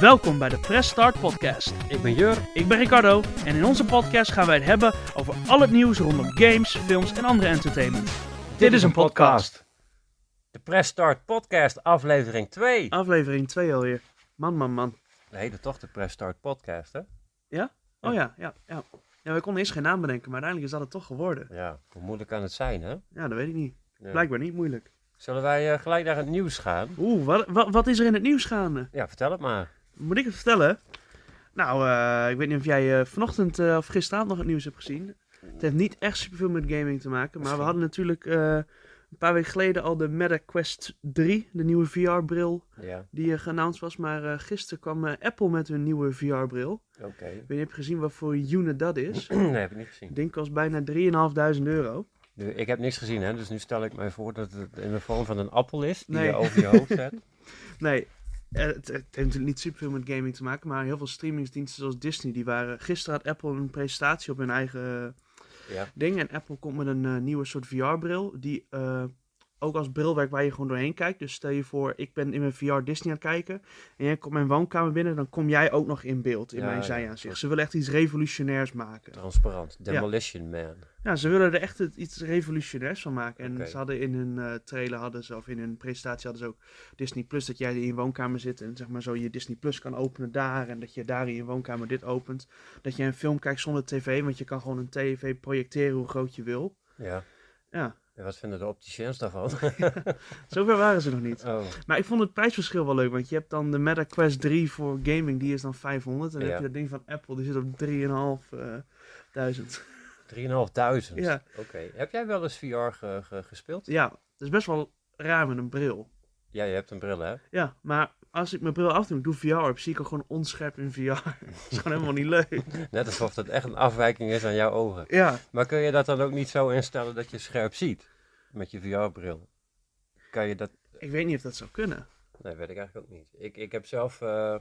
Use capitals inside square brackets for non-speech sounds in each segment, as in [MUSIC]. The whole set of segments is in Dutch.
Welkom bij de Press Start Podcast. Ik ben Jur. Ik ben Ricardo en in onze podcast gaan wij het hebben over al het nieuws rondom games, films en andere entertainment. Dit is een podcast. De Press Start Podcast, aflevering 2. Aflevering 2 alweer. Man, man, man. We heten toch de Press Start Podcast, hè? Oh ja, ja, ja. Ja, wij konden eerst geen naam bedenken, maar uiteindelijk is dat het toch geworden. Ja, hoe moeilijk kan het zijn, hè? Ja, dat weet ik niet. Ja. Blijkbaar niet moeilijk. Zullen wij eh, gelijk naar het nieuws gaan? Oeh, wat, wat, wat is er in het nieuws gaande? Ja, vertel het maar. Moet ik het vertellen? Nou, eh, ik weet niet of jij eh, vanochtend eh, of gisteravond nog het nieuws hebt gezien. Het heeft niet echt superveel met gaming te maken, maar we hadden natuurlijk een paar weken geleden al de Meta Quest 3, de nieuwe VR-bril, Ja, die uh, geannounced was. Maar gisteren kwam Apple met hun nieuwe VR-bril. oké. Ik weet niet, heb je gezien wat voor unit dat is? [CLEARS THROAT] nee, heb ik niet gezien. Het ding kost bijna 3.500 euro. Ik heb niks gezien, hè? Dus nu stel ik mij voor dat het in de vorm van een appel is die Nee. je over je hoofd zet. [LAUGHS] Nee, het, het heeft natuurlijk niet superveel met gaming te maken, maar heel veel streamingsdiensten zoals Disney, die waren... Gisteren had Apple een presentatie op hun eigen Ja, ding. En Apple komt met een eh, nieuwe soort VR-bril. Die eh, ook als bril werkt waar je gewoon doorheen kijkt. Dus stel je voor, ik ben in mijn VR Disney aan het kijken. En jij komt mijn woonkamer binnen. Dan kom jij ook nog in beeld in Ja, mijn zijaanzicht. soort- Ze willen echt iets revolutionairs maken. transparant. Demolition Man. Ja, ze willen er echt het- iets revolutionairs van maken. En ze hadden in hun eh, trailer, hadden ze, of in hun presentatie hadden ze ook Disney Plus. Dat jij in je woonkamer zit en zeg maar zo je Disney Plus kan openen daar. En dat je daar in je woonkamer dit opent. Dat je een film kijkt zonder tv. Want je kan gewoon een tv projecteren hoe groot je wil. Ja. Ja, En wat vinden de opticiens daarvan? [LAUGHS] zover waren ze nog niet. oh, Maar ik vond het prijsverschil wel leuk, want je hebt dan de Meta Quest 3 voor gaming, die is dan 500. En dan Ja. heb je dat ding van Apple, die zit op 3.500. 3.500. Ja. Oké. Heb jij wel eens VR ge- ge- gespeeld? ja, dat is best wel raar met een bril. Ja, je hebt een bril, hè? Ja, maar als ik mijn bril afdoe, ik doe VR op, zie ik gewoon onscherp in VR. [LAUGHS] dat is gewoon helemaal niet leuk. [LAUGHS] Net alsof het echt een afwijking is aan jouw ogen. Ja, Maar kun je dat dan ook niet zo instellen dat je scherp ziet? Met je VR-bril. Kan je dat... ik weet niet of dat zou kunnen. Nee, weet ik eigenlijk ook niet. Ik, ik heb zelf... eh,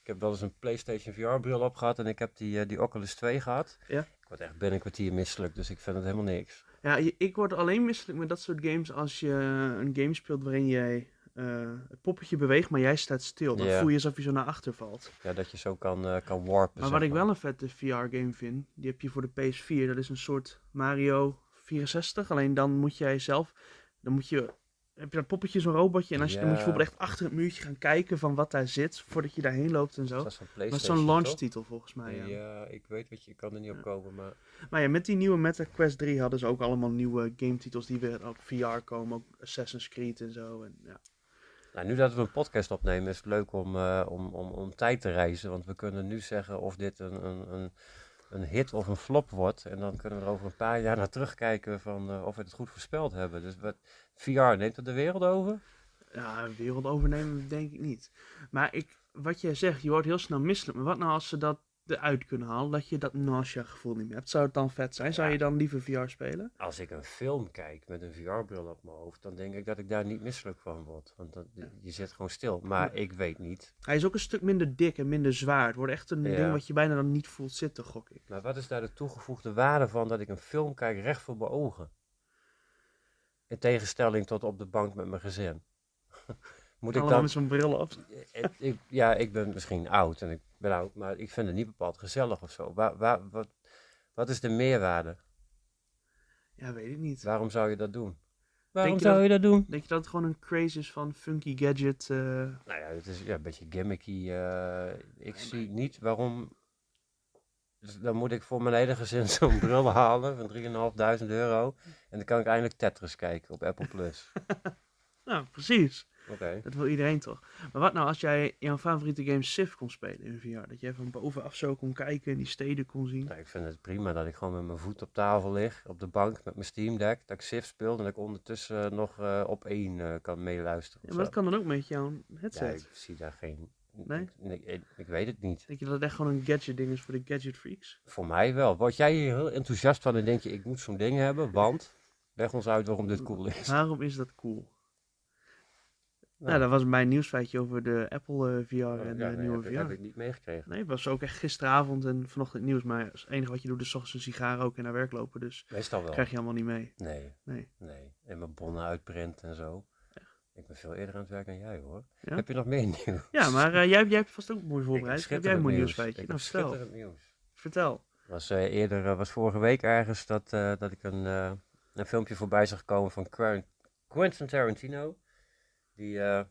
ik heb wel eens een PlayStation VR-bril opgehad en ik heb die, eh, die Oculus 2 gehad. Ja. Ik word echt binnen een kwartier misselijk, dus ik vind het helemaal niks. Ja, ik word alleen misselijk met dat soort games als je een game speelt waarin jij eh, het poppetje beweegt, maar jij staat stil. Dan voel je alsof je zo naar achter valt. Ja, dat je zo kan, kan warpen, Maar wat ik wel een vette VR-game vind, die heb je voor de PS4. Dat is een soort Mario 64. Alleen dan moet jij zelf, dan moet je, heb je dat poppetje, zo'n robotje. En als je, dan moet je bijvoorbeeld echt achter het muurtje gaan kijken van wat daar zit, voordat je daarheen loopt en zo. Dat is zo'n toch? launch-titel volgens mij. Ja. Ja, ik weet wat je, ik kan er niet op komen, maar... Maar ja, met die nieuwe Meta Quest 3 hadden ze ook allemaal nieuwe game-titels die weer op VR komen. Ook Assassin's Creed en zo. En, ja. Nou, nu dat we een podcast opnemen, is het leuk om, eh, om, om, om tijd te reizen. Want we kunnen nu zeggen of dit een, een, een, een hit of een flop wordt. En dan kunnen we er over een paar jaar naar terugkijken van eh, of we het goed voorspeld hebben. Dus wat, VR neemt het de wereld over? ja, wereld overnemen denk ik niet. Maar ik, wat jij zegt, je wordt heel snel misselijk. Maar wat nou als ze dat eruit kunnen halen, dat je dat nausea gevoel niet meer hebt? Zou het dan vet zijn? Zou Ja. je dan liever VR spelen? Als ik een film kijk met een VR-bril op mijn hoofd, dan denk ik dat ik daar niet misselijk van word. Want dat, je zit gewoon stil. Maar ik weet niet. Hij is ook een stuk minder dik en minder zwaar. Het wordt echt een ding wat je bijna dan niet voelt zitten, gok ik. Maar wat is daar de toegevoegde waarde van dat ik een film kijk recht voor mijn ogen? In tegenstelling tot op de bank met mijn gezin. [LAUGHS] Moet ik dan... met zo'n bril op. Het- ik, ja, ik ben misschien oud en ik ben oud, maar ik vind het niet bepaald gezellig of zo. Waar, waar, wat, wat is de meerwaarde? Ja, weet ik niet. Waarom zou je dat doen? Waarom je zou dat- je dat doen? Denk je dat het gewoon een craze is van funky gadget? eh, Nou ja, het is ja, een beetje gimmicky. eh, ik zie niet waarom. Dus dan moet ik voor mijn hele gezin [LAUGHS] zo'n bril halen van 3.500 euro. En dan kan ik eindelijk Tetris kijken op Apple Plus. [LAUGHS] Nou, precies. Dat wil iedereen toch. Maar wat nou als jij jouw favoriete game Civ kon spelen in VR? Dat jij van bovenaf zo kon kijken en die steden kon zien. Nou, ik vind het prima dat ik gewoon met mijn voet op tafel lig, op de bank met mijn Steam Deck, dat ik Civ speel en dat ik ondertussen nog eh, op één eh, kan meeluisteren. Ja, maar dat kan dan ook met jouw Ja, headset. ik zie daar geen. Nee? Ik, ik, ik weet het niet. Denk je dat het echt gewoon een gadget ding is voor de gadget freaks? Voor mij wel. Word jij hier heel enthousiast van en denk je, ik moet zo'n ding hebben? Want, leg ons uit waarom dit cool is. Waarom is dat cool? Nou, dat was mijn nieuwsfeitje over de Apple eh, VR oh, en de nee, nieuwe heb, VR. ik- heb ik niet meegekregen. Nee, het was ook echt gisteravond en vanochtend nieuws. Maar het enige wat je doet is ochtends een sigaar roken en naar werk lopen. Dus Meestal wel. krijg je allemaal niet mee. Nee, Nee. nee. En mijn bonnen uitprint en zo. Ik ben veel eerder aan het werk dan jij hoor. Ja? Heb je nog meer [LAUGHS] nieuws? Ja, maar eh, jij, jij hebt vast ook mooi voorbereid. heb jij een mooi nieuwsfeitje? Nou, vertel. nieuws. Vertel. Was, eh, eerder, was vorige week ergens dat, dat ik een, een filmpje voorbij zag komen van Quentin Tarantino. Die, eh,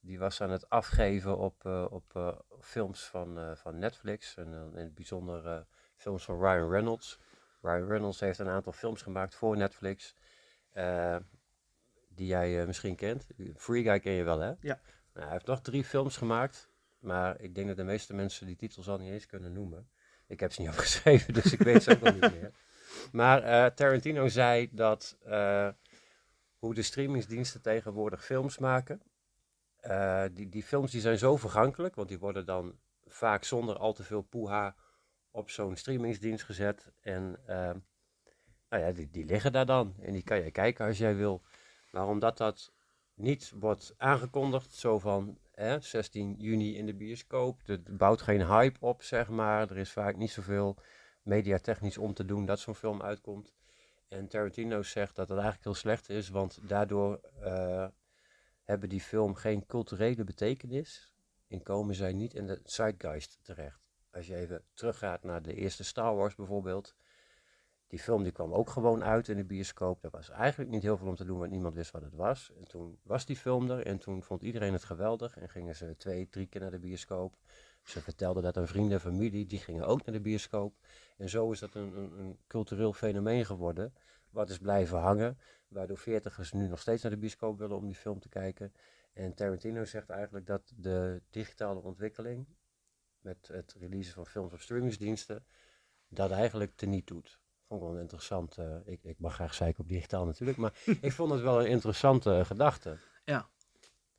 die was aan het afgeven op, eh, op eh, films van, van Netflix. En in het bijzonder films van Ryan Reynolds. Ryan Reynolds heeft een aantal films gemaakt voor Netflix. die jij misschien kent. Free Guy ken je wel, hè? Ja. Nou, hij heeft nog drie films gemaakt. Maar ik denk dat de meeste mensen die titels al niet eens kunnen noemen. Ik heb ze niet [LAUGHS] opgeschreven, dus ik weet ze ook nog niet meer. [LAUGHS] Maar Tarantino zei dat hoe de streamingsdiensten tegenwoordig films maken. eh, die, die films die zijn zo vergankelijk, want die worden dan vaak zonder al te veel poeha op zo'n streamingsdienst gezet. En eh, nou ja, die, die liggen daar dan. En die kan je kijken als jij wil. Maar omdat dat niet wordt aangekondigd, zo van hè, 16 juni in de bioscoop. Het bouwt geen hype op, zeg maar. Er is vaak niet zoveel mediatechnisch om te doen dat zo'n film uitkomt. En Tarantino zegt dat dat eigenlijk heel slecht is, want daardoor eh, hebben die film geen culturele betekenis en komen zij niet in de zeitgeist terecht. Als je even teruggaat naar de eerste Star Wars bijvoorbeeld, die film die kwam ook gewoon uit in de bioscoop. Daar was eigenlijk niet heel veel om te doen, want niemand wist wat het was. En toen was die film er en toen vond iedereen het geweldig en gingen ze twee, drie keer naar de bioscoop. Ze vertelden dat aan vrienden en familie, die gingen ook naar de bioscoop. En zo is dat een, een, een cultureel fenomeen geworden, wat is blijven hangen. Waardoor veertigers nu nog steeds naar de bioscoop willen om die film te kijken. En Tarantino zegt eigenlijk dat de digitale ontwikkeling, met het releasen van films op streamingsdiensten, dat eigenlijk teniet doet. Vond ik wel een interessant, eh, ik, ik mag graag zeiken op digitaal natuurlijk, maar [LAUGHS] ik vond het wel een interessante gedachte. Ja.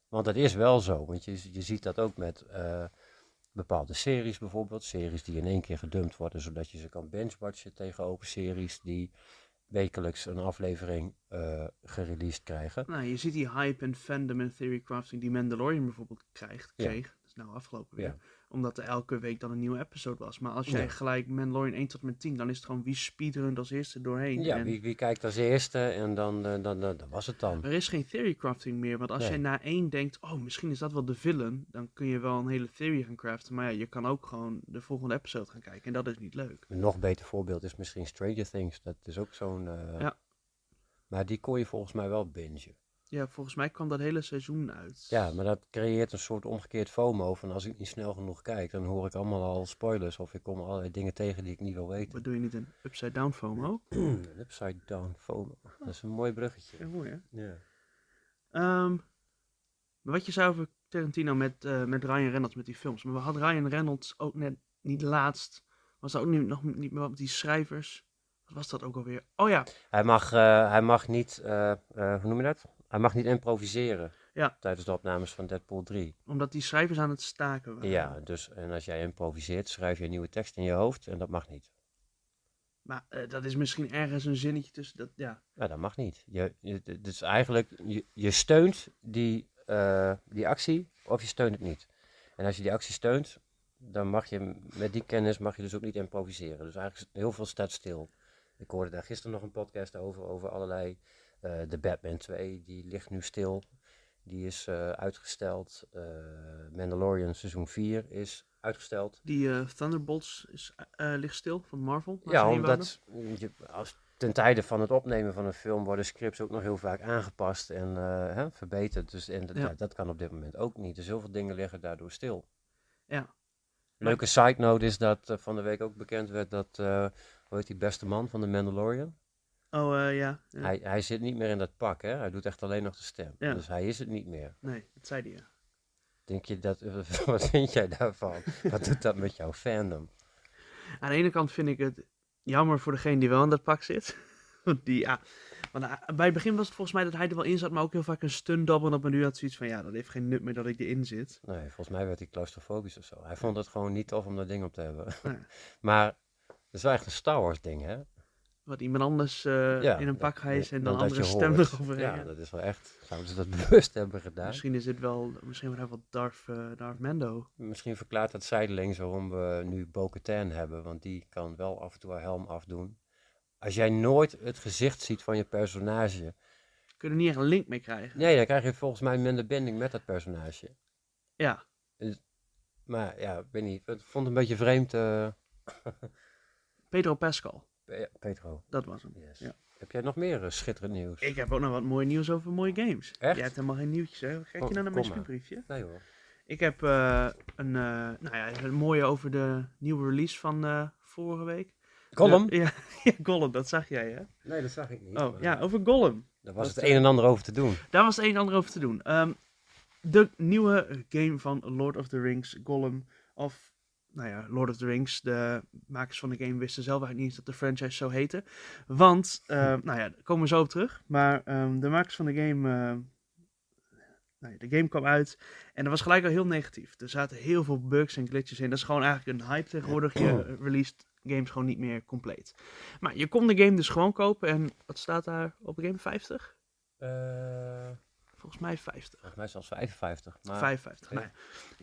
Want dat is wel zo, want je, je ziet dat ook met eh, bepaalde series bijvoorbeeld. Series die in één keer gedumpt worden, zodat je ze kan binge-watchen tegenover series die wekelijks een aflevering eh gereleased krijgen. Nou, je ziet die hype en fandom en theory crafting die Mandalorian bijvoorbeeld krijgt, Ja. kreeg. Dat is nou afgelopen weer. Ja. Omdat er elke week dan een nieuwe episode was. Maar als jij Ja. gelijk Mandalorian 1 tot en met 10, dan is het gewoon wie speedrunt als eerste doorheen. Ja, En wie, wie kijkt als eerste en dan, eh, dan, dan, dan was het dan. Er is geen theory crafting meer. Want als Nee. jij na één denkt, oh, misschien is dat wel de villain, dan kun je wel een hele theory gaan craften. Maar ja, je kan ook gewoon de volgende episode gaan kijken. En dat is niet leuk. Een nog beter voorbeeld is misschien Stranger Things. Dat is ook zo'n... eh, Ja. Maar die kon je volgens mij wel bingen. Ja, volgens mij kwam dat hele seizoen uit. Ja, maar dat creëert een soort omgekeerd FOMO. Van als ik niet snel genoeg kijk, dan hoor ik allemaal al spoilers. Of ik kom allerlei dingen tegen die ik niet wil weten. Wat doe je niet een upside down FOMO? Een [CLEARS THROAT] upside down FOMO. Dat is een mooi bruggetje. Ja, mooi hè? Ja. Ehm, maar wat je zou over Tarantino met, eh, met Ryan Reynolds met die films. Maar we hadden Ryan Reynolds ook net niet laatst. Was dat ook niet, nog niet meer met die schrijvers? Wat was dat ook alweer? Oh ja, Hij, mag, eh, hij mag niet, eh, hoe noem je dat? Hij mag niet improviseren Ja. tijdens de opnames van Deadpool 3. omdat die schrijvers aan het staken waren. Ja, dus en als jij improviseert, schrijf je een nieuwe tekst in je hoofd en dat mag niet. Maar eh, dat is misschien ergens een zinnetje tussen dat, ja. Ja, dat mag niet. Je, is eigenlijk, je, je steunt die, eh, die actie of je steunt het niet. En als je die actie steunt, dan mag je met die kennis mag je dus ook niet improviseren. Dus eigenlijk heel veel staat stil. Ik hoorde daar gisteren nog een podcast over, over allerlei. Eh, de Batman 2, die ligt nu stil. Die is eh, uitgesteld. Eh, Mandalorian seizoen 4 is uitgesteld. Die Thunderbolts is, ligt stil van Marvel. Ja, omdat je, als, ten tijde van het opnemen van een film worden scripts ook nog heel vaak aangepast en hè, verbeterd. Dus en dat, Ja. ja, dat kan op dit moment ook niet. Dus heel veel dingen liggen daardoor stil. Ja. Leuke side note is dat van de week ook bekend werd dat, eh hoe heet die beste man van de Mandalorian? Oh eh, ja. ja. Hij, hij zit niet meer in dat pak, hè? Hij doet echt alleen nog de stem. Ja. Dus hij is het niet meer. Nee, dat zei hij ja. Denk je dat, [LAUGHS] wat vind jij daarvan? wat doet dat met jouw fandom? Aan de ene kant vind ik het jammer voor degene die wel in dat pak zit. [LAUGHS] Want die, ja. Want eh, bij het begin was het volgens mij dat hij er wel in zat, maar ook heel vaak een stunt double. Dat men nu had zoiets van, ja, dat heeft geen nut meer dat ik erin zit. Nee, volgens mij werd hij claustrofobisch of zo. Hij vond het gewoon niet tof om dat ding op te hebben. Nee. [LAUGHS] maar het is wel echt een Star Wars ding, hè? Wat iemand anders eh, Ja, in een pak hijst en dan andere stem eroverheen. Ja, dat is wel echt. Zouden ze dat [LAUGHS] bewust hebben gedaan? Misschien, Misschien is dit wel, misschien wel Darth, eh, Darth Mando. verklaart dat zijdelings waarom we nu Bo-Katan hebben. Want die kan wel af en toe haar helm afdoen. Als jij nooit het gezicht ziet van je personage, kunnen niet echt een link mee krijgen. Nee, dan krijg je volgens mij minder binding met dat personage. Ja. Maar ja, ik weet niet. Ik vond het een beetje vreemd. eh, Pedro Pascal, Pe- Petro. dat was hem. Yes. Ja. Heb jij nog meer eh, schitterend nieuws? Ik heb ook nog wat mooi nieuws over mooie games. Echt? Jij hebt helemaal geen nieuwtjes, hè? Kijk je Kom- nou naar mijn maar. spuurbriefje? Nee hoor. Ik heb eh, een, eh, nou ja, een mooie over de nieuwe release van eh, vorige week. De- [LAUGHS] ja, ja, Gollum, dat zag jij, hè? Nee, dat zag ik niet. Oh, maar ja, over Gollum. Daar was dat, het een en ander over te doen. Daar was het een en ander over te doen. Ehm, de nieuwe game van Lord of the Rings, Gollum. Of, nou ja, Lord of the Rings. De makers van de game wisten zelf eigenlijk niet eens dat de franchise zo heette. Want, ehm, nou ja, daar komen we zo op terug. Maar ehm, de makers van de game... ehm, nou ja, de game kwam uit en dat was gelijk al heel negatief. Er zaten heel veel bugs en glitches in. Dat is gewoon eigenlijk een hype tegenwoordig. Je [CLEARS THROAT] released games gewoon niet meer compleet. Maar je kon de game dus gewoon kopen en wat staat daar op de game? 50? Eh, Volgens mij 50. volgens mij zelfs 55. Maar, 55. oké. Nou.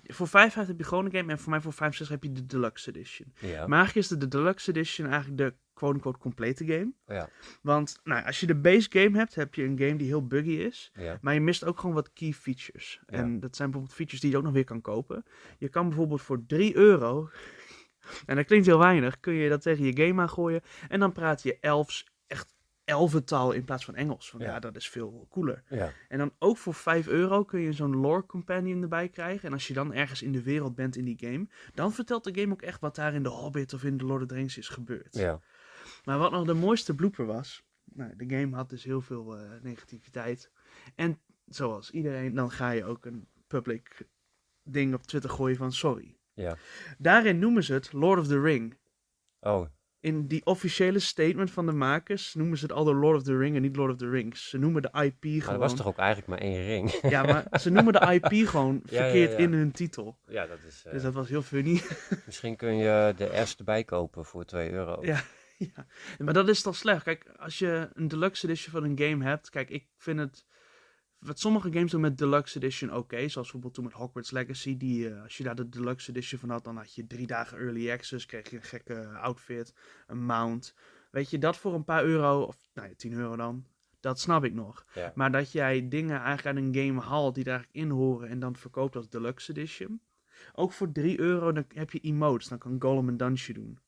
Voor 55 heb je gewoon een game en voor mij voor 65 heb je de Deluxe Edition. Ja. Maar eigenlijk is de, de Deluxe Edition eigenlijk de quote-unquote complete game. ja. Want nou, als je de base game hebt, heb je een game die heel buggy is. Ja. Maar je mist ook gewoon wat key features. Ja. En dat zijn bijvoorbeeld features die je ook nog weer kan kopen. Je kan bijvoorbeeld voor 3 euro, [LAUGHS] en dat klinkt heel weinig, kun je dat tegen je game aangooien. En dan praat je elfs, elfentaal in plaats van Engels. Want ja, Ja. dat is veel cooler. Ja. En dan ook voor 5 euro kun je zo'n lore companion erbij krijgen. En als je dan ergens in de wereld bent in die game, dan vertelt de game ook echt wat daar in de Hobbit of in de Lord of the Rings is gebeurd. ja. Maar wat nog de mooiste blooper was, nou, de game had dus heel veel eh, negativiteit. En zoals iedereen, dan ga je ook een public ding op Twitter gooien van sorry. Ja. Daarin noemen ze het Lord of the Ring. Oh, In die officiële statement van de makers noemen ze het al de Lord of the Ring en niet Lord of the Rings. Ze noemen de IP maar er gewoon. was toch ook eigenlijk maar één ring? [LAUGHS] Ja, maar ze noemen de IP [LAUGHS] gewoon Ja, ja, verkeerd ja. in hun titel. ja, dat is... eh, Dus dat was heel funny. [LAUGHS] Misschien kun je de S erbij kopen voor 2 euro. Ja. ja, maar dat is toch slecht. Kijk, als je een deluxe edition van een game hebt. Kijk, ik vind het. Wat sommige games doen met deluxe edition oké. zoals bijvoorbeeld toen met Hogwarts Legacy. Die, eh, als je daar de deluxe edition van had, dan had je drie dagen early access. Kreeg je een gekke outfit, een mount. Weet je, dat voor een paar euro, of nou ja, 10 euro dan. Dat snap ik nog. Ja. Maar dat jij dingen eigenlijk uit een game haalt die er eigenlijk in horen en dan verkoopt als deluxe edition. Ook voor 3 euro dan heb je emotes. Dan kan Golem een dansje doen.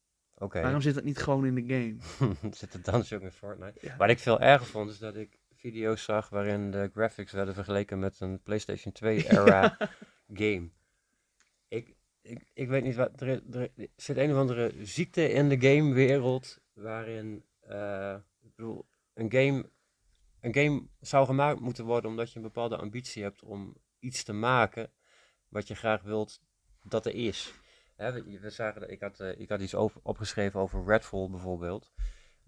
Waarom zit dat niet gewoon in de game? [LAUGHS] Zit de dansje ook in Fortnite? Ja. Wat ik veel erger vond, is dat ik video's zag waarin de graphics werden vergeleken met een PlayStation 2-era [LAUGHS] game. Ik, ik, ik weet niet wat. Er, er, zit een of andere ziekte in de gamewereld waarin. eh, ik bedoel, een game, een game zou gemaakt moeten worden omdat je een bepaalde ambitie hebt om iets te maken wat je graag wilt dat er is. We, we zagen, dat- ik, had, eh, ik had iets over, opgeschreven over Redfall bijvoorbeeld.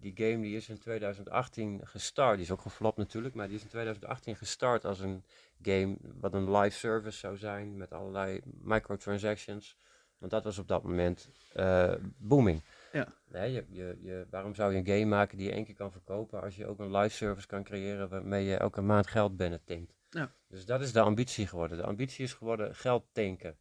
Die game die is in 2018 gestart. Die is ook geflopt natuurlijk, maar die is in 2018 gestart als een game wat een live service zou zijn met allerlei microtransactions. Want dat was op dat moment eh, booming. Ja. Nee, je, je, je, waarom zou je een game maken die je één keer kan verkopen als je ook een live service kan creëren waarmee je elke maand geld binnentinkt? Ja. Dus dat is de ambitie geworden. De ambitie is geworden geld tanken.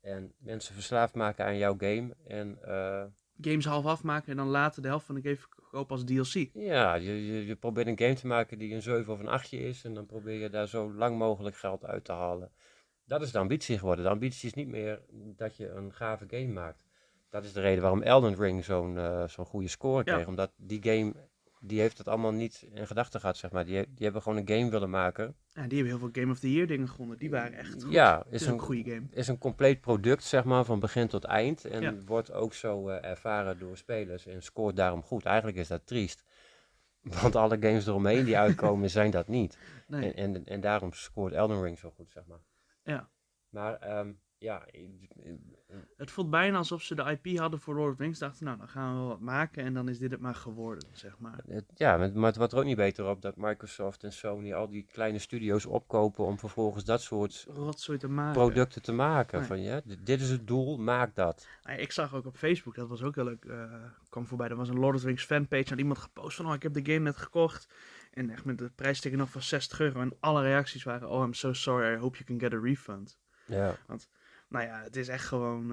En mensen verslaafd maken aan jouw game. En eh, Games half afmaken en dan later de helft van de game verkopen als DLC. ja, je, je, je probeert een game te maken die een 7 of een 8 is. En dan probeer je daar zo lang mogelijk geld uit te halen. Dat is de ambitie geworden. De ambitie is niet meer dat je een gave game maakt. Dat is de reden waarom Elden Ring zo'n eh, zo'n goede score Ja. kreeg. Omdat die game, die heeft het allemaal niet in gedachten gehad, zeg maar. Die, die hebben gewoon een game willen maken. Ja, die hebben heel veel Game of the Year dingen gewonnen. Die waren echt goed. Ja, is is een, goede game. is een compleet product, zeg maar, van begin tot eind. En Ja. wordt ook zo eh, ervaren door spelers en scoort daarom goed. Eigenlijk is dat triest. [LAUGHS] Want alle games eromheen die uitkomen zijn dat niet. [LAUGHS] Nee. En, en, en daarom scoort Elden Ring zo goed, zeg maar. Ja. Maar ehm, ja, Het voelt bijna alsof ze de IP hadden voor Lord of the Rings. Dachten, nou, dan gaan we wel wat maken. En dan is dit het maar geworden, zeg maar. het, ja, maar het wordt er ook niet beter op dat Microsoft en Sony al die kleine studio's opkopen om vervolgens dat soort Rotzooi te maken. producten te maken. Nee. Van ja, dit dit is het doel, maak dat. Ik zag ook op Facebook, dat was ook heel leuk, eh, kwam voorbij. Er was een Lord of the Rings fanpage. Had iemand gepost van, oh, ik heb de game net gekocht. En echt met de prijsticker nog van 60 euro. En alle reacties waren, oh, I'm so sorry, I hope you can get a refund. Ja, Nou ja, het is echt gewoon...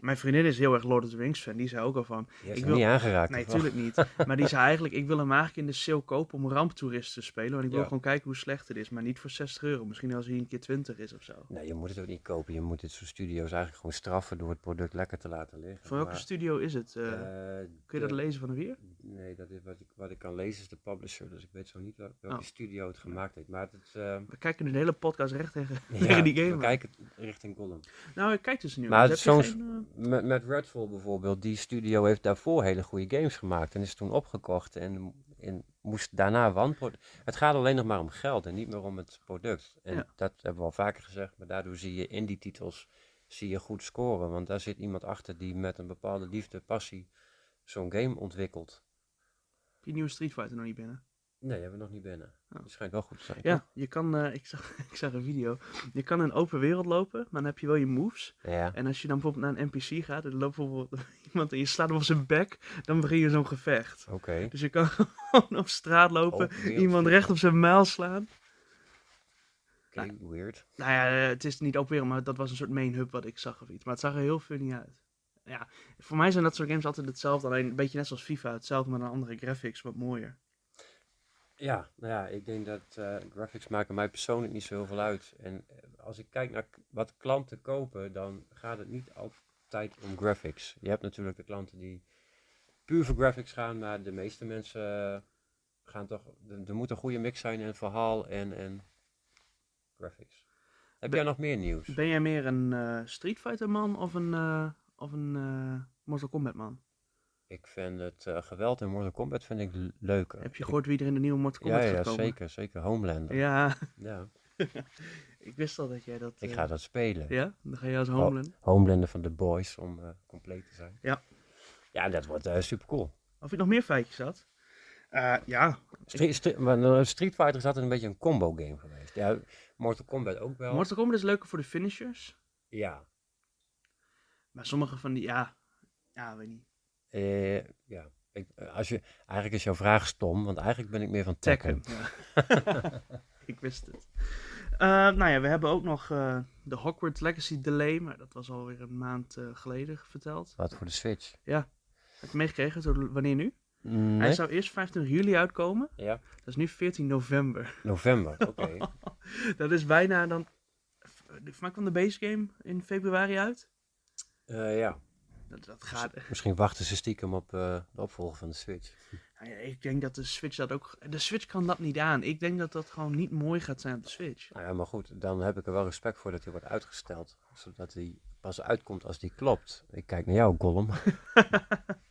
Mijn vriendin is heel erg Lord of the Rings fan. Die zei ook al van, Ik wil- niet aangeraakt. nee, of wel? tuurlijk niet. [LAUGHS] Maar die zei eigenlijk, ik wil hem eigenlijk in de sale kopen om ramptoerist te spelen. Want ik wil Ja. gewoon kijken hoe slecht het is. Maar niet voor 60 euro. Misschien als hij een keer 20 is of zo. Nee, je moet het ook niet kopen. Je moet dit soort studio's eigenlijk gewoon straffen door het product lekker te laten liggen. Voor welke Maar, studio is het? Eh, eh, kun je dat lezen van weer? Nee, dat is wat ik, wat ik kan lezen is de publisher. Dus ik weet zo niet wel- welke Oh. studio het gemaakt heeft. Maar het, eh, We kijken nu de hele podcast recht tegen, ja, [LAUGHS] tegen die we game. aan. kijken richting Gollum. Nou, ik kijk dus nu. Maar zo'n eh, Met, met Redfall bijvoorbeeld, die studio heeft daarvoor hele goede games gemaakt. En is toen opgekocht en, en moest daarna wanproduct. Het gaat alleen nog maar om geld en niet meer om het product. En Ja. dat hebben we al vaker gezegd. Maar daardoor zie je in die titels zie je goed scoren. Want daar zit iemand achter die met een bepaalde liefde, passie zo'n game ontwikkelt. Heb je nieuwe Street Fighter nog niet binnen? Nee, hebben we nog niet binnen. Oh. Die schijnt wel goed te zijn. Ja, je kan, eh, [LAUGHS] ik, zag, ik zag een video. Je kan in een open wereld lopen, maar dan heb je wel je moves. Ja. En als je dan bijvoorbeeld naar een NPC gaat en er loopt bijvoorbeeld [LAUGHS] iemand en je slaat hem op zijn bek, dan begin je zo'n gevecht. Oké. Dus je kan [LAUGHS] gewoon op straat lopen, iemand recht op zijn muil slaan. Oké, weird. Nou ja, eh, het is niet open wereld, maar dat was een soort main hub wat ik zag of iets. Maar het zag er heel funny uit. Ja, voor mij zijn dat soort games altijd hetzelfde, alleen een beetje net zoals FIFA. Hetzelfde, maar dan andere graphics, wat mooier. Ja, nou ja, ik denk dat eh, graphics maken mij persoonlijk niet zo heel veel uit. En eh, als ik kijk naar wat klanten kopen, dan gaat het niet altijd om graphics. Je hebt natuurlijk de klanten die puur voor graphics gaan, maar de meeste mensen eh, gaan toch... Er moet een goede mix zijn in verhaal en, en graphics. Heb jij nog meer nieuws? Ben jij meer een eh, Street Fighter man of een, eh, of een Mortal Kombat man? Ik vind het eh, geweld in Mortal Kombat vind ik leuker. Heb je gehoord wie er in de nieuwe Mortal Ja, Kombat ja, gaat komen? zeker. Zeker Homelander. Ja, Ja, [LAUGHS] ik wist al dat jij dat... ik eh, ga dat spelen. Ja, dan ga je als Oh. Homeland. Homelander van The Boys, om eh, compleet te zijn. Ja. Ja, dat wordt super cool. Of je nog meer feitjes had? Ja, Street, eh, Street Fighter is altijd een beetje een combo game geweest. Ja, Mortal Kombat ook wel. Mortal Kombat is leuker voor de finishers. ja. Maar sommige van die, ja, ja, weet niet. Eh, ja. Ik, eh, als je, eigenlijk is jouw vraag stom, want eigenlijk ben ik meer van Tekken. Ja. [LAUGHS] ik wist het. Eh, nou ja, we hebben ook nog eh, de Hogwarts Legacy delay, maar dat was alweer een maand geleden verteld. Wat voor de Switch? Heb je meegekregen? Zo- Wanneer nu? Hij zou eerst 25 juli uitkomen. Ja, Dat is nu 14 november. november, oké. [LAUGHS] dat is bijna dan... Voor mij kwam de base game in februari uit. Ja, Dat, dat gaat... misschien wachten ze stiekem op eh, de opvolger van de Switch. Nou ja, ik denk dat de Switch dat ook... De Switch kan dat niet aan. Ik denk dat dat gewoon niet mooi gaat zijn op de Switch. Nou ja, maar goed, dan heb ik er wel respect voor dat hij wordt uitgesteld. Zodat hij pas uitkomt als die klopt. Ik kijk naar jou, Gollum. [LAUGHS] [LAUGHS]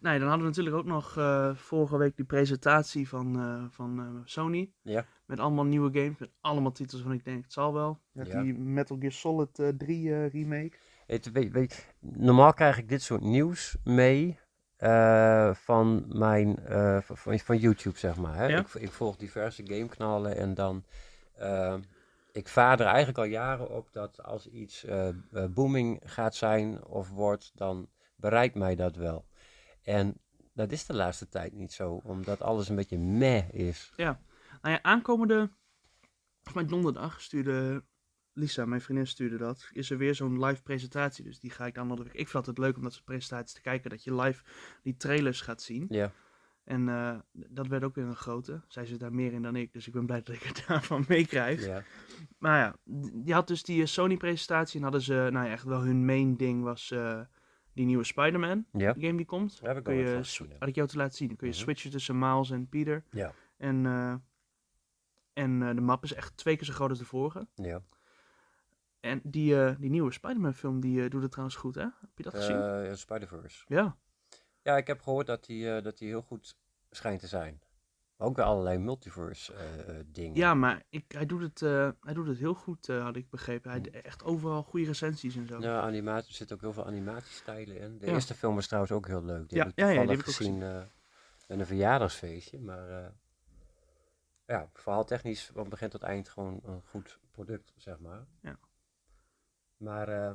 Ja, dan hadden we natuurlijk ook nog eh, vorige week die presentatie van, eh, van Sony. Ja. Met allemaal nieuwe games. Met allemaal titels van ik denk, het zal wel. Ja. die Metal Gear Solid eh 3 eh, remake. Weet, weet, weet, normaal krijg ik dit soort nieuws mee eh, van mijn eh, van- van, YouTube, zeg maar. Hè? Ja. Ik, ik volg diverse gameknallen en dan. eh, ik vaar er eigenlijk al jaren op dat als iets booming gaat zijn of wordt, dan bereikt mij dat wel. En dat is de laatste tijd niet zo, omdat alles een beetje meh is. Nou ja, aankomende... Donderdag stuurde Lisa, mijn vriendin stuurde dat. Is er weer zo'n live presentatie. Dus die ga ik dan... Ik vind het altijd leuk om dat soort presentaties te kijken. Dat je live die trailers gaat zien. Ja, En eh, dat werd ook weer een grote. Zij zit daar meer in dan ik. Dus ik ben blij dat ik het [LAUGHS] daarvan meekrijg. ja. Maar ja, die had dus die eh, Sony-presentatie. En hadden ze, nou ja, echt wel hun main ding was eh, die nieuwe Spider-Man ja. game die komt. Daar heb ik kun je, gezien, ja. had ik jou te laten zien. Dan kun je Mhm. switchen tussen Miles en Peter. Ja. En, en de map is echt twee keer zo groot als de vorige. ja. En die, eh, die nieuwe Spider-Man film, die eh, doet het trouwens goed, hè? Heb je dat gezien? Eh, Spider-Verse. Ja. Ja, ik heb gehoord dat eh, dat hij heel goed schijnt te zijn. Ook weer allerlei multiverse eh, eh, dingen. Ja, maar ik, hij, doet het, eh, hij doet het heel goed, eh, had ik begrepen. Hij echt overal goede recensies en zo. Ja, animatie, er zitten ook heel veel animatiestijlen in. De Ja. eerste film was trouwens ook heel leuk. Die Ja, heb ik ja, ja, die heb ik gezien eh, met een verjaardagsfeestje. Maar eh, ja, verhaaltechnisch van begin tot eind gewoon een goed product, zeg maar. Ja. Maar eh,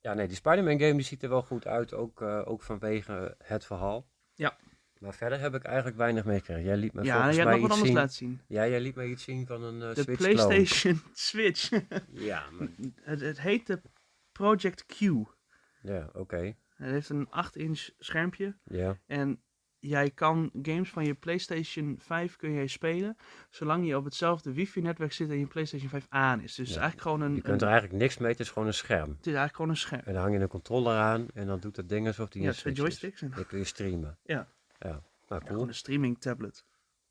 ja, nee, die Spider-Man game die ziet er wel goed uit, ook, eh, ook vanwege het verhaal. Ja. Maar verder heb ik eigenlijk weinig meegekregen. Jij liet me ja, volgens jij hebt mij nog wat iets anders zien. laten zien. Ja, jij liet me iets zien van een eh De Switch clone. PlayStation [LAUGHS] Switch. [LAUGHS] Ja, maar het, het heet de Project Q. Ja, oké. Het heeft een 8-inch schermpje. Ja. En jij kan games van je PlayStation 5 kun jij spelen. Zolang je op hetzelfde wifi-netwerk zit en je PlayStation 5 aan is. Dus het is Ja. eigenlijk gewoon een. Je kunt er eigenlijk niks mee, het is gewoon een scherm. het is eigenlijk gewoon een scherm. En dan hang je een controller aan en dan doet het ding alsof die Ja, een twee joysticks. En Dan kun je streamen. Ja. Ja, nou cool. gewoon een streaming tablet.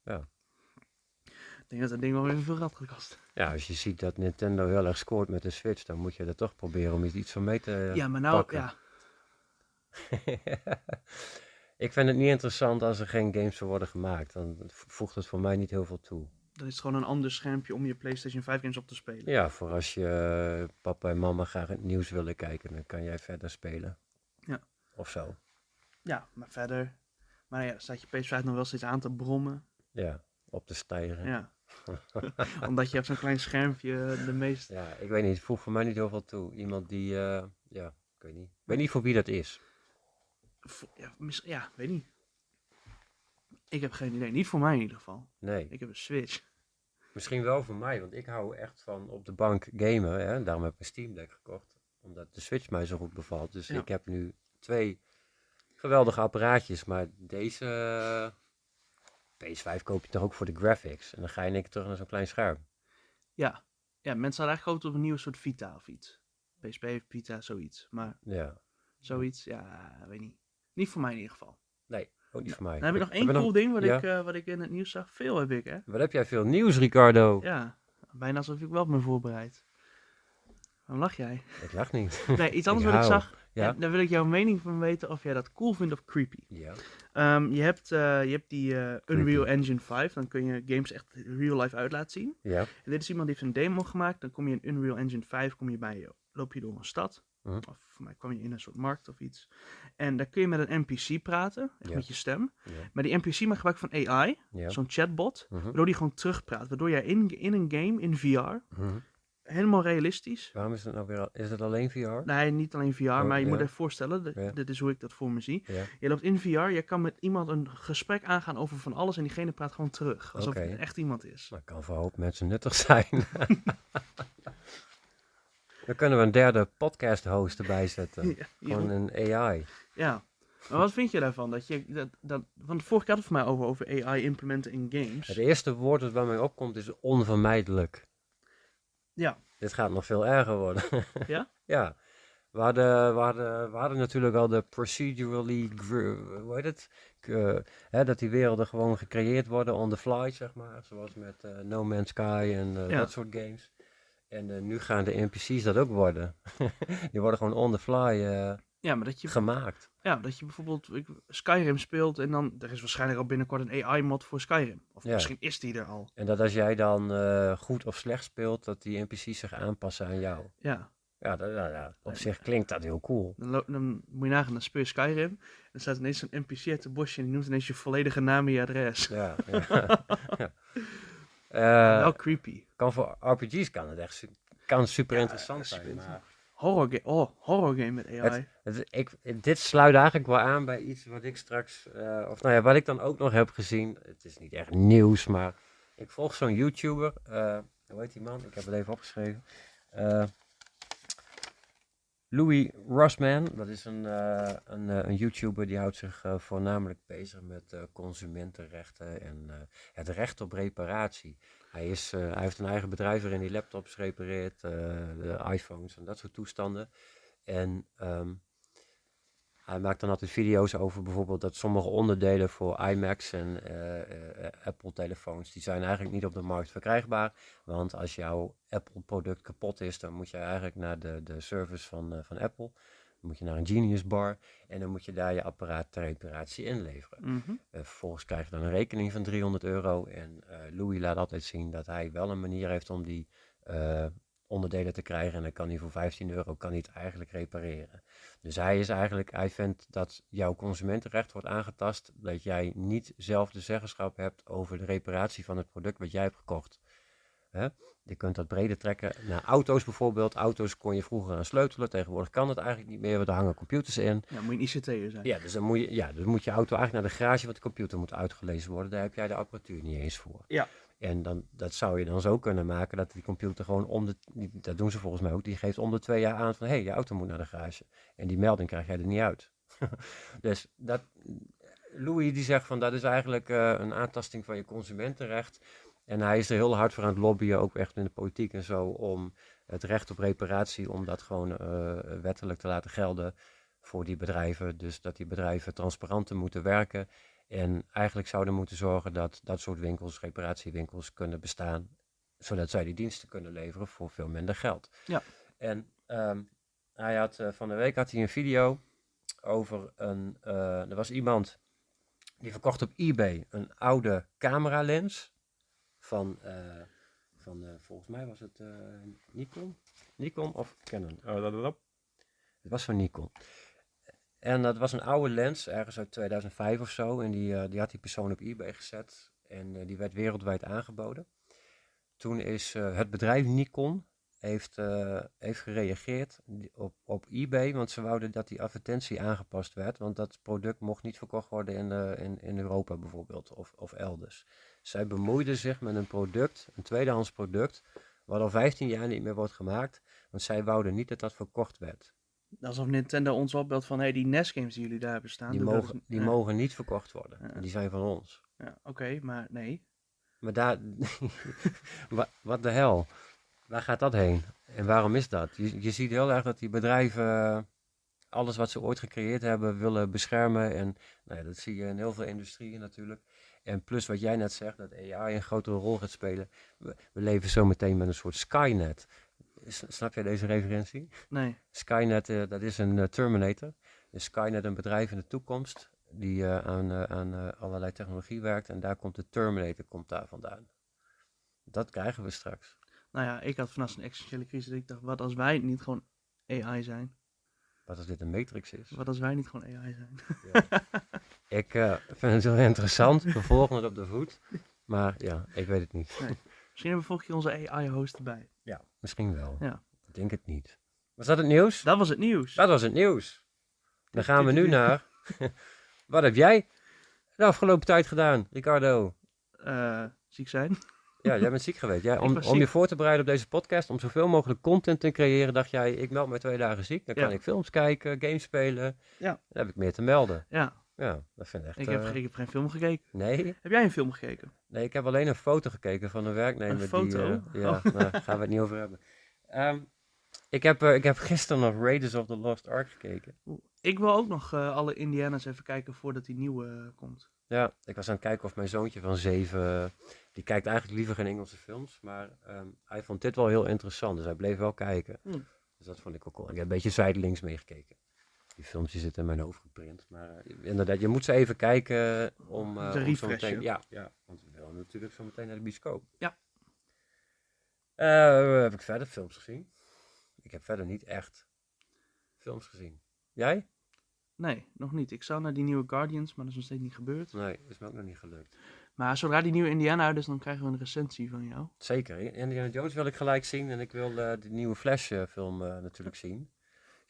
Ja. Ik denk dat dat ding wel even veel gaat kosten. Ja, als je ziet dat Nintendo heel erg scoort met de Switch, dan moet je er toch proberen om iets- iets van mee te ja, maar nou, pakken. ja. [LAUGHS] ik vind het niet interessant als er geen games voor worden gemaakt. Dan voegt het voor mij niet heel veel toe. Dan is het gewoon een ander schermpje om je PlayStation 5 games op te spelen. Ja, voor als je eh, papa en mama graag het nieuws willen kijken, dan kan jij verder spelen. Ja. Of zo. Ja, maar verder. Maar ja, staat je PS5 nog wel steeds aan te brommen. Ja, op te stijgen. Ja. Ja. [LAUGHS] Omdat je op zo'n klein schermpje de meest. ik weet niet, het voegt voor mij niet heel veel toe. Iemand die, eh, ja, ik weet niet. Ik weet niet voor wie dat is. Ja, mis- ja, weet niet. Ik heb geen idee. Niet voor mij in ieder geval. Nee. Ik heb een Switch. Misschien wel voor mij, want ik hou echt van op de bank gamen. Hè? Daarom heb ik een Steam Deck gekocht. Omdat de Switch mij zo goed bevalt. Dus Ja. ik heb nu twee geweldige apparaatjes. Maar deze eh, PS5 koop je toch ook voor de graphics. En dan ga je keer terug naar zo'n klein scherm. Ja. Ja, mensen hadden eigenlijk gehoopt op een nieuwe soort Vita of iets. PSP, Vita, zoiets. Maar Ja, zoiets, ja, weet niet. Niet voor mij in ieder geval. nee, ook niet voor mij. Dan heb ik nog één cool ding wat, ja? ik, eh, wat ik in het nieuws zag. Veel heb ik, hè. Wat heb jij veel nieuws, Ricardo? Ja, bijna alsof ik wel op me voorbereid. Waarom lach jij? Ik lach niet. [LAUGHS] Nee, iets anders Ik wat ik zag. Ja? En daar wil ik jouw mening van weten of jij dat cool vindt of creepy. Ja. Ehm, je, hebt, eh, je hebt die eh, Unreal Engine 5. Dan kun je games echt real life uit laten zien. Ja. En dit is iemand die heeft een demo gemaakt. Dan kom je in Unreal Engine 5, kom je bij je, loop je door een stad. Of voor mij kwam je in een soort markt of iets. En dan kun je met een NPC praten, echt Ja. met je stem. Ja. Maar die NPC maakt gebruik van AI, Ja. zo'n chatbot. Mhm. Waardoor die gewoon terugpraat. Waardoor jij in, in een game, in VR, Mhm. helemaal realistisch. Waarom is het nou weer... al- Is het alleen VR? Nee, niet alleen VR, maar je moet je voorstellen, dit, is hoe ik dat voor me zie. Je loopt in VR, je kan met iemand een gesprek aangaan over van alles en diegene praat gewoon terug. Alsof Oké. het echt iemand is. Dat kan voor een hoop mensen nuttig zijn. [LAUGHS] Dan kunnen we een derde podcast host erbij zetten. [LAUGHS] Gewoon een AI. ja. Maar wat vind je daarvan? Dat je, dat, dat, want de vorige keer had het voor mij over, over AI implementen in games. Het eerste woord dat bij mij opkomt is onvermijdelijk. Ja. Dit gaat nog veel erger worden. [LAUGHS] Ja? ja. We hadden, we, hadden, we hadden natuurlijk al de procedurally, hoe heet het? Hè, dat die werelden gewoon gecreëerd worden on the fly, zeg maar. Zoals met eh, No Man's Sky en eh, Ja. dat soort games. En eh, nu gaan de NPC's dat ook worden. [LAUGHS] die worden gewoon on the fly eh, Ja, maar dat je, gemaakt. ja, dat je bijvoorbeeld ik- Skyrim speelt en dan, er is waarschijnlijk al binnenkort een AI-mod voor Skyrim. Of Ja. misschien is die er al. En dat als jij dan eh, goed of slecht speelt, dat die NPC's zich aanpassen aan jou. Ja. Ja, dat, ja, ja, op zich klinkt dat heel cool. Dan, dan moet je nagaan, dan speel je Skyrim. En dan staat ineens een NPC uit het bosje en die noemt ineens je volledige naam en je adres. Ja, ja. [LAUGHS] Eh, Wel creepy. kan voor RPG's kan het echt kan super interessant zijn. Maar Horror, ga- oh, horror game met AI. het, ik, dit sluit eigenlijk wel aan bij iets wat ik straks, eh, of nou ja, wat ik dan ook nog heb gezien. Het is niet echt nieuws, maar ik volg zo'n YouTuber. eh, hoe heet die man? Ik heb het even opgeschreven. Eh, Louis Rossman, dat is een, eh, een, eh, een YouTuber die houdt zich eh, voornamelijk bezig met consumentenrechten en het recht op reparatie. Hij, is, hij heeft een eigen bedrijf waarin hij laptops repareert, de iPhones en dat soort toestanden. En ehm, hij maakt dan altijd video's over bijvoorbeeld dat sommige onderdelen voor iMacs en eh, eh, Apple-telefoons, die zijn eigenlijk niet op de markt verkrijgbaar. Want als jouw Apple-product kapot is, dan moet je eigenlijk naar de, de service van, eh, van Apple. Dan moet je naar een Genius Bar en dan moet je daar je apparaat ter reparatie inleveren. Eh, vervolgens krijg je dan een rekening van 300 euro. En Louis laat altijd zien dat hij wel een manier heeft om die onderdelen te krijgen. En dan kan hij voor 15 euro kan hij het eigenlijk repareren. Dus hij is eigenlijk, hij vindt dat jouw consumentenrecht wordt aangetast. Dat jij niet zelf de zeggenschap hebt over de reparatie van het product wat jij hebt gekocht. Je kunt dat breder trekken naar auto's bijvoorbeeld. Auto's kon je vroeger aan sleutelen. Tegenwoordig kan dat eigenlijk niet meer, want er hangen computers in. Ja, moet je een ICT'er zijn. Ja, dus dan moet je, ja, dus moet je auto eigenlijk naar de garage, want de computer moet uitgelezen worden. Daar heb jij de apparatuur niet eens voor. Ja. En dan, dat zou je dan zo kunnen maken dat die computer gewoon om de, dat doen ze volgens mij ook, die geeft om de twee jaar aan van hé, hey, je auto moet naar de garage. En die melding krijg jij er niet uit. [LAUGHS] dus dat, Louis die zegt van dat is eigenlijk eh, een aantasting van je consumentenrecht. En hij is er heel hard voor aan het lobbyen, ook echt in de politiek en zo, om het recht op reparatie, om dat gewoon eh, wettelijk te laten gelden voor die bedrijven. Dus dat die bedrijven transparanter moeten werken. En eigenlijk zouden moeten zorgen dat dat soort winkels, reparatiewinkels, kunnen bestaan. Zodat zij die diensten kunnen leveren voor veel minder geld. Ja. En ehm, hij had, eh, van de week had hij een video over een. eh, er was iemand die verkocht op eBay een oude cameralens. Van, eh, van eh, volgens mij was het eh, Nikon. Nikon of Canon. Oh, dat, dat, dat. Het was van Nikon. En dat was een oude lens, ergens uit 2005 of zo. En die, eh, die had die persoon op eBay gezet. En eh, die werd wereldwijd aangeboden. Toen is eh, het bedrijf Nikon heeft, heeft gereageerd op, op eBay. Want ze wouden dat die advertentie aangepast werd. Want dat product mocht niet verkocht worden in, in, in Europa bijvoorbeeld. Of, of elders. Zij bemoeiden zich met een product, een tweedehands product. Wat al 15 jaar niet meer wordt gemaakt. Want zij wouden niet dat dat verkocht werd. Alsof Nintendo ons opbelt van, hé, die NES-games die jullie daar hebben staan. Die, mogen, die ja, mogen niet verkocht worden. Ja. Die zijn van ons. ja, Oké, maar nee. Maar daar, [LAUGHS] Wa- wat de hel? Waar gaat dat heen? En waarom is dat? Je, je ziet heel erg dat die bedrijven eh, alles wat ze ooit gecreëerd hebben willen beschermen. En nou ja, dat zie je in heel veel industrieën natuurlijk. En plus wat jij net zegt, dat AI een grotere rol gaat spelen. We, we leven zo meteen met een soort Skynet. Snap jij deze referentie? Nee. Skynet, eh, dat is een eh, Terminator. Is Skynet een bedrijf in de toekomst die eh, aan, aan allerlei technologie werkt. En daar komt de Terminator komt daar vandaan. Dat krijgen we straks. Nou ja, ik had vanaf een existentiële crisis. dat Ik dacht, wat als wij niet gewoon AI zijn? Wat als dit een matrix is. Wat als wij niet gewoon AI zijn? [LAUGHS] Ik eh, vind het heel interessant. We volgen het op de voet. Maar ja, ik weet het niet. Misschien hebben we volgende keer onze AI-host erbij. Ja, misschien wel. Ja. Ik denk het niet. Was dat het nieuws? Dat was het nieuws. Dat was het nieuws. Dan gaan we nu naar... [LAUGHS] Wat heb jij de afgelopen tijd gedaan, Ricardo? Eh, ziek zijn. Ja, jij bent ziek geweest. Jij, [LAUGHS] om, om je voor te bereiden op deze podcast, om zoveel mogelijk content te creëren, dacht jij, ik meld me twee dagen ziek. Dan kan Ja. ik films kijken, games spelen. Ja. Dan heb ik meer te melden. Ja, Ja, dat vind ik echt... ik heb, eh, ik heb geen film gekeken. Nee, Heb jij een film gekeken? nee, ik heb alleen een foto gekeken van een werknemer. Een foto? Die, eh, ja, Oh. daar gaan we het niet over hebben. Ehm, ik, heb, eh, ik heb gisteren nog Raiders of the Lost Ark gekeken. Ik wil ook nog alle Indiana's even kijken voordat die nieuwe komt. Ja, ik was aan het kijken of mijn zoontje van zeven, die kijkt eigenlijk liever geen Engelse films, maar ehm, hij vond dit wel heel interessant, dus hij bleef wel kijken. Hmm. Dus dat vond ik ook cool. Ik heb een beetje zijdelings meegekeken. Die filmpjes zitten in mijn hoofd geprint, maar eh, inderdaad, je moet ze even kijken om, eh Te om zo meteen, ja, ja, want we willen natuurlijk zo meteen naar de bioscoop. Ja. Eh, heb ik verder films gezien? Ik heb verder niet echt films gezien. Jij? Nee, nog niet. Ik zou naar die nieuwe Guardians, maar dat is nog steeds niet gebeurd. Nee, is me ook nog niet gelukt. Maar zodra die nieuwe Indiana uit is, dan krijgen we een recensie van jou. Zeker. Indiana Jones wil ik gelijk zien. En ik wil eh, de nieuwe Flash-film natuurlijk zien.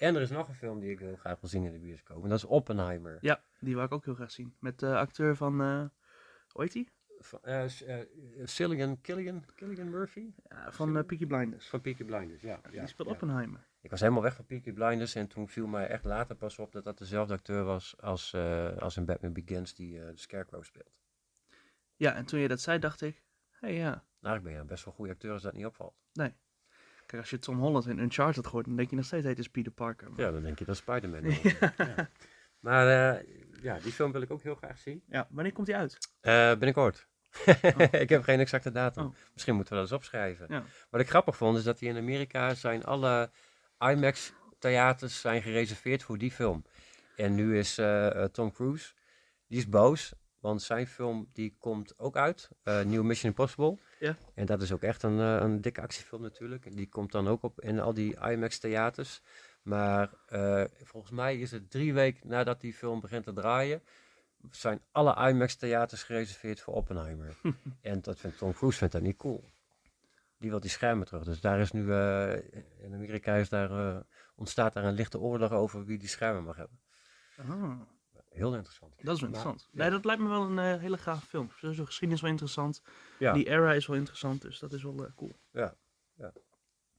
En er is nog een film die ik heel graag wil zien in de bioscoop. En dat is Oppenheimer. Ja, die wou ik ook heel graag zien. Met de acteur van, eh hoe heet die? Van, eh, eh, Cillian, Killian, Killian Murphy? Ja, van eh, Peaky Blinders. Van Peaky Blinders, ja. ja die speelt ja. Oppenheimer. Ik was helemaal weg van Peaky Blinders. En toen viel mij echt later pas op dat dat dezelfde acteur was als, eh, als in Batman Begins die eh, de Scarecrow speelt. Ja, en toen je dat zei, dacht ik, hé hey, ja. Nou, Eigenlijk ben je een best wel goede acteur als dat niet opvalt. Kijk, als je Tom Holland in Uncharted hoort, dan denk je nog steeds, het is Peter Parker. Maar- Ja, dan denk je dat is Spider-Man. ja. Maar eh, ja, die film wil ik ook heel graag zien. Ja, wanneer komt die uit? Eh, binnenkort. [LAUGHS] ik heb geen exacte datum. Oh. Misschien moeten we dat eens opschrijven. Ja. Wat ik grappig vond, is dat hier in Amerika zijn alle IMAX-theaters zijn gereserveerd voor die film. En nu is eh, Tom Cruise, die is boos, want zijn film die komt ook uit, New Mission Impossible. Ja. En dat is ook echt een, eh, een dikke actiefilm natuurlijk. En die komt dan ook op in al die IMAX-theaters. Maar eh, volgens mij is het drie weken nadat die film begint te draaien, zijn alle IMAX-theaters gereserveerd voor Oppenheimer. [LAUGHS] en dat vindt Tom Cruise vindt dat niet cool. Die wil die schermen terug. Dus daar is nu, eh, in Amerika is daar, ontstaat daar een lichte oorlog over wie die schermen mag hebben. Ah. Heel interessant. Dat is wel interessant. Nee, dat lijkt me wel een eh, hele gave film. Sowieso geschiedenis wel interessant. Ja. Die era is wel interessant, dus dat is wel eh, cool. Ja, ja.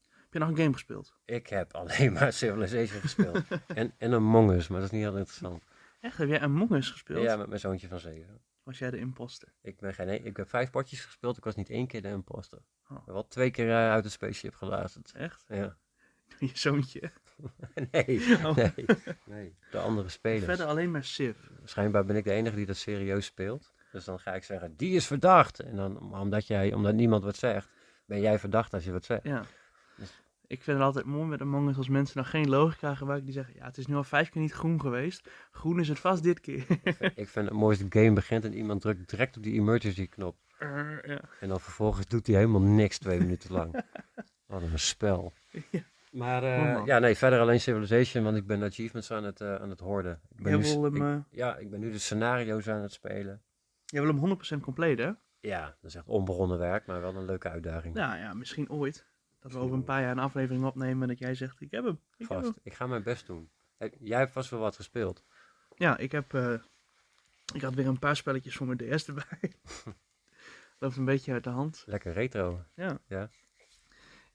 Heb je nog een game gespeeld? Ik heb alleen maar [LAUGHS] Civilization gespeeld. [LAUGHS] en, en Among Us, maar dat is niet heel interessant. Echt, heb jij Among Us gespeeld? Ja, met mijn zoontje van zeven. Was jij de imposter? Ik, ben geen, ik heb vijf potjes gespeeld, ik was niet één keer de imposter. Oh. Wel twee keer eh, uit het spaceship gelazerd. Echt? Ja. [LAUGHS] Je zoontje. [LAUGHS] nee, Oh. nee, nee, de andere spelers. Verder alleen maar Civ. Schijnbaar ben ik de enige die dat serieus speelt. Dus dan ga ik zeggen, die is verdacht. En dan, omdat, jij, omdat niemand wat zegt, ben jij verdacht als je wat zegt. Ja. Dus- Ik vind het altijd mooi met Among Us als mensen nog geen logica gebruiken. Die zeggen, ja, het is nu al vijf keer niet groen geweest. Groen is het vast dit keer. Ik vind het mooiste game begint en iemand drukt direct op die emergency knop. Ja. En dan vervolgens doet hij helemaal niks twee minuten lang. [LAUGHS] Wat een spel. Ja. Maar eh, man. ja, nee, verder alleen Civilization, want ik ben achievements aan het, eh, aan het horden. Ik ben Jij nu wil ik- eh, ja, ik ben nu de scenario's aan het spelen. jij wil hem 100% compleet, hè? Ja, dat is echt onbegonnen werk, maar wel een leuke uitdaging. Nou ja, misschien ooit. Dat we over een paar jaar een aflevering opnemen en dat jij zegt, ik heb hem. Ik heb Vast. hem. Ik ga mijn best doen. Jij hebt vast wel wat gespeeld. Ja, ik heb... eh, ik had weer een paar spelletjes voor mijn DS erbij. [LAUGHS] Loopt een beetje uit de hand. Lekker retro.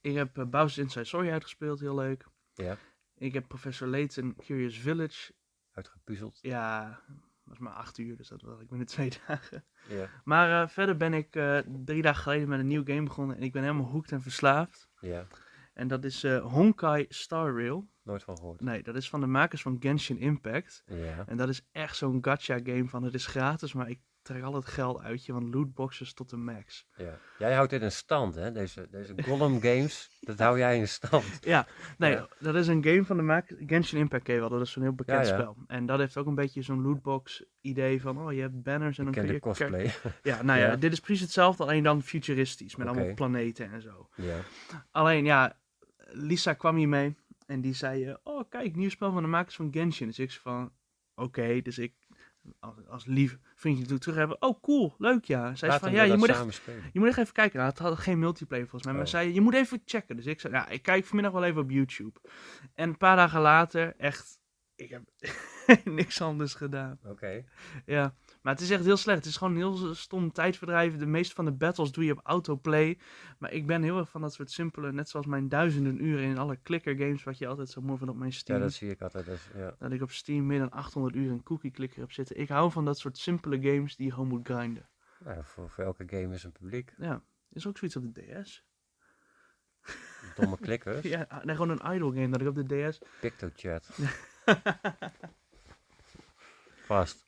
Ik heb uh, Bowser's Inside Story uitgespeeld, heel leuk. Ja. Ik heb Professor Layton Curious Village. Uitgepuzzeld. Ja, dat was maar acht uur, dus dat was ik binnen twee [LAUGHS] dagen. Ja. Maar eh, verder ben ik eh, drie dagen geleden met een nieuw game begonnen en ik ben helemaal hooked en verslaafd. ja. En dat is Honkai Star Rail. Nooit van gehoord. Nee, dat is van de makers van Genshin Impact. Ja. En dat is echt zo'n gacha game van het is gratis, maar ik trek al het geld uit je, van lootboxes tot de max. ja. Jij houdt dit in stand, hè? Deze, deze Gollum games, dat hou jij in stand. Ja, nee, Ja. dat is een game van de maker. Genshin Impact ken je wel, dat is zo'n heel bekend Ja, ja. spel. En dat heeft ook een beetje zo'n lootbox idee van, oh je hebt banners en dan kun je... cosplay. Ja, nou [LAUGHS] ja, dit is precies hetzelfde, alleen dan futuristisch, met allemaal planeten en zo. ja. Alleen ja, Lisa kwam hier mee en die zei, oh kijk, nieuw spel van de makers van Genshin. Dus ik zei van, oké, dus ik als, als lief vriendje toe terug hebben, oh cool, leuk ja. Zij zei van, ja, je moet echt je moet echt even kijken. Nou, het had geen multiplayer volgens mij. Maar Oh. zei, je moet even checken. Dus ik zei, ja, ik kijk vanmiddag wel even op YouTube. En een paar dagen later, echt, ik heb [LAUGHS] niks anders gedaan. Oké. Ja, maar het is echt heel slecht. Het is gewoon een heel stom tijdverdrijf. De meeste van de battles doe je op autoplay. Maar ik ben heel erg van dat soort simpele, net zoals mijn duizenden uren in alle clicker games, wat je altijd zo mooi vindt op mijn Ja, Steam. dat zie ik altijd. Dus, ja. Dat ik op Steam meer dan 800 uur een cookie clicker heb zitten. Ik hou van dat soort simpele games die je gewoon moet grinden. Nou, voor, voor elke game is een publiek. Ja, is ook zoiets op de DS. Domme klikkers. [LAUGHS] Ja, nee, gewoon een idle game dat ik op de DS PictoChat. [LAUGHS] Vast.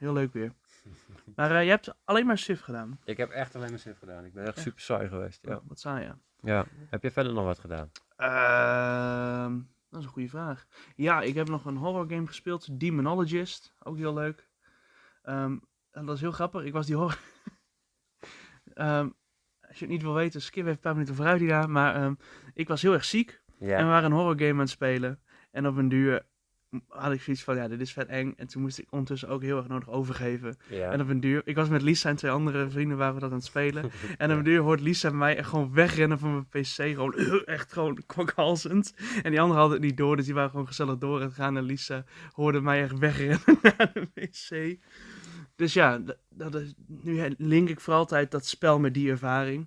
Heel leuk weer. [LAUGHS] Maar eh, je hebt alleen maar Civ gedaan. Ik heb echt alleen maar zin gedaan. Ik ben echt super saai geweest. Ja. Ja. Wat saai, ja. ja. Heb je verder nog wat gedaan? Ehm, dat is een goede vraag. Ja, ik heb nog een horror game gespeeld. Demonologist. Ook heel leuk. Ehm, en dat is heel grappig. Ik was die horror... [LAUGHS] Ehm, als je het niet wil weten, skip even een paar minuten vooruit hierna. Maar ik was heel erg ziek. En we waren een horror game aan het spelen. En op een duur had ik zoiets van, ja, dit is vet eng. En toen moest ik ondertussen ook heel erg nodig overgeven. ja. En op een duur, ik was met Lisa en twee andere vrienden waar we dat aan het spelen. [LAUGHS] En op een duur hoort Lisa mij echt gewoon wegrennen van mijn pc. Gewoon [LAUGHS] echt gewoon kwakhalzend. En die anderen hadden het niet door, dus die waren gewoon gezellig door het gaan. En Lisa hoorde mij echt wegrennen [LAUGHS] naar de wc. Dus ja, dat is, nu link ik voor altijd dat spel met die ervaring.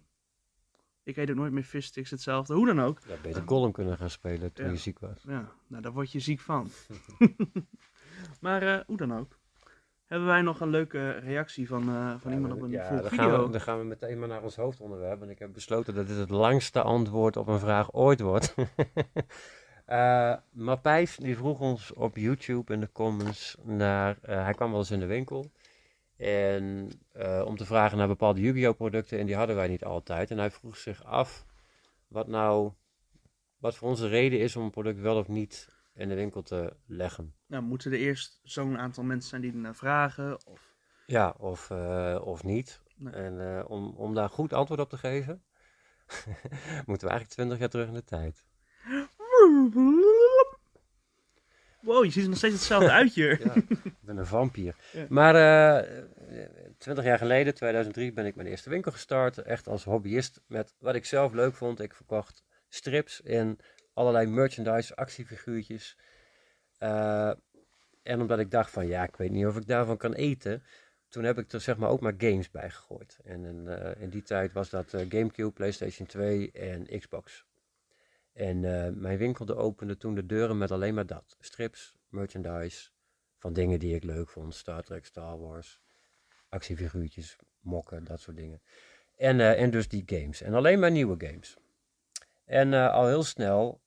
Ik heet ook nooit meer Fistix hetzelfde. Hoe dan ook. Had beter Gollum kunnen gaan spelen toen Ja. je ziek was. Ja, nou daar word je ziek van. [LAUGHS] maar eh, hoe dan ook. Hebben wij nog een leuke reactie van, eh, van Ja, iemand op een ja, dan video? Gaan we, dan gaan we meteen maar naar ons hoofdonderwerp. Want ik heb besloten dat dit het langste antwoord op een vraag ooit wordt. [LAUGHS] Eh Mapijs die vroeg ons op YouTube in de comments naar... hij kwam wel eens in de winkel. En eh, om te vragen naar bepaalde Yu-Gi-Oh producten. En die hadden wij niet altijd. En hij vroeg zich af wat nou... Wat voor onze reden is om een product wel of niet in de winkel te leggen. Nou, moeten er eerst zo'n aantal mensen zijn die ernaar vragen? Of... Ja, of, eh, of niet. Nee. En eh, om, om daar goed antwoord op te geven, [LAUGHS] moeten we eigenlijk 20 jaar terug in de tijd. Wow, je ziet er nog steeds hetzelfde [LAUGHS] uit hier. Ja, ik ben een vampier. Ja. Maar 20 jaar geleden, 2003, ben ik mijn eerste winkel gestart. Echt als hobbyist met wat ik zelf leuk vond. Ik verkocht strips en allerlei merchandise, actiefiguurtjes. Eh, en omdat ik dacht van ja, ik weet niet of ik daarvan kan eten. Toen heb ik er zeg maar ook maar games bij gegooid. En in, eh, die tijd was dat eh, Gamecube, PlayStation 2 en Xbox. En mijn winkel opende toen de deuren met alleen maar dat. Strips, merchandise, van dingen die ik leuk vond. Star Trek, Star Wars, actiefiguurtjes, mokken, dat soort dingen. En, eh, en dus die games. En alleen maar nieuwe games. En eh, al heel snel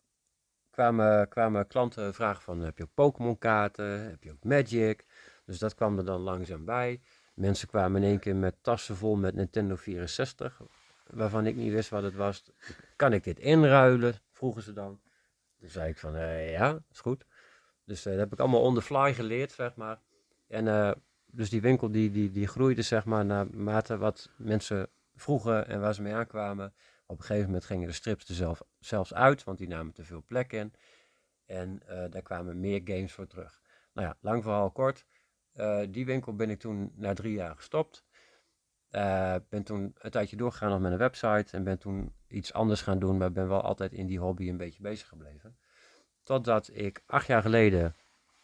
kwamen, kwamen klanten vragen van, heb je ook Pokémon kaarten? Heb je ook Magic? Dus dat kwam er dan langzaam bij. Mensen kwamen in één keer met tassen vol met Nintendo 64. Waarvan ik niet wist wat het was. Kan ik dit inruilen? Vroegen ze dan. Toen zei ik van, eh, ja, is goed. Dus dat heb ik allemaal on the fly geleerd, zeg maar. En dus die winkel die, die, die groeide, zeg maar, naarmate wat mensen vroegen en waar ze mee aankwamen. Op een gegeven moment gingen de strips er zelf, zelfs uit, want die namen te veel plek in. En eh, daar kwamen meer games voor terug. Nou ja, lang verhaal kort. Eh, die winkel ben ik toen na drie jaar gestopt. Eh, ben toen een tijdje doorgegaan nog met een website en ben toen iets anders gaan doen, maar ben wel altijd in die hobby een beetje bezig gebleven. Totdat ik acht jaar geleden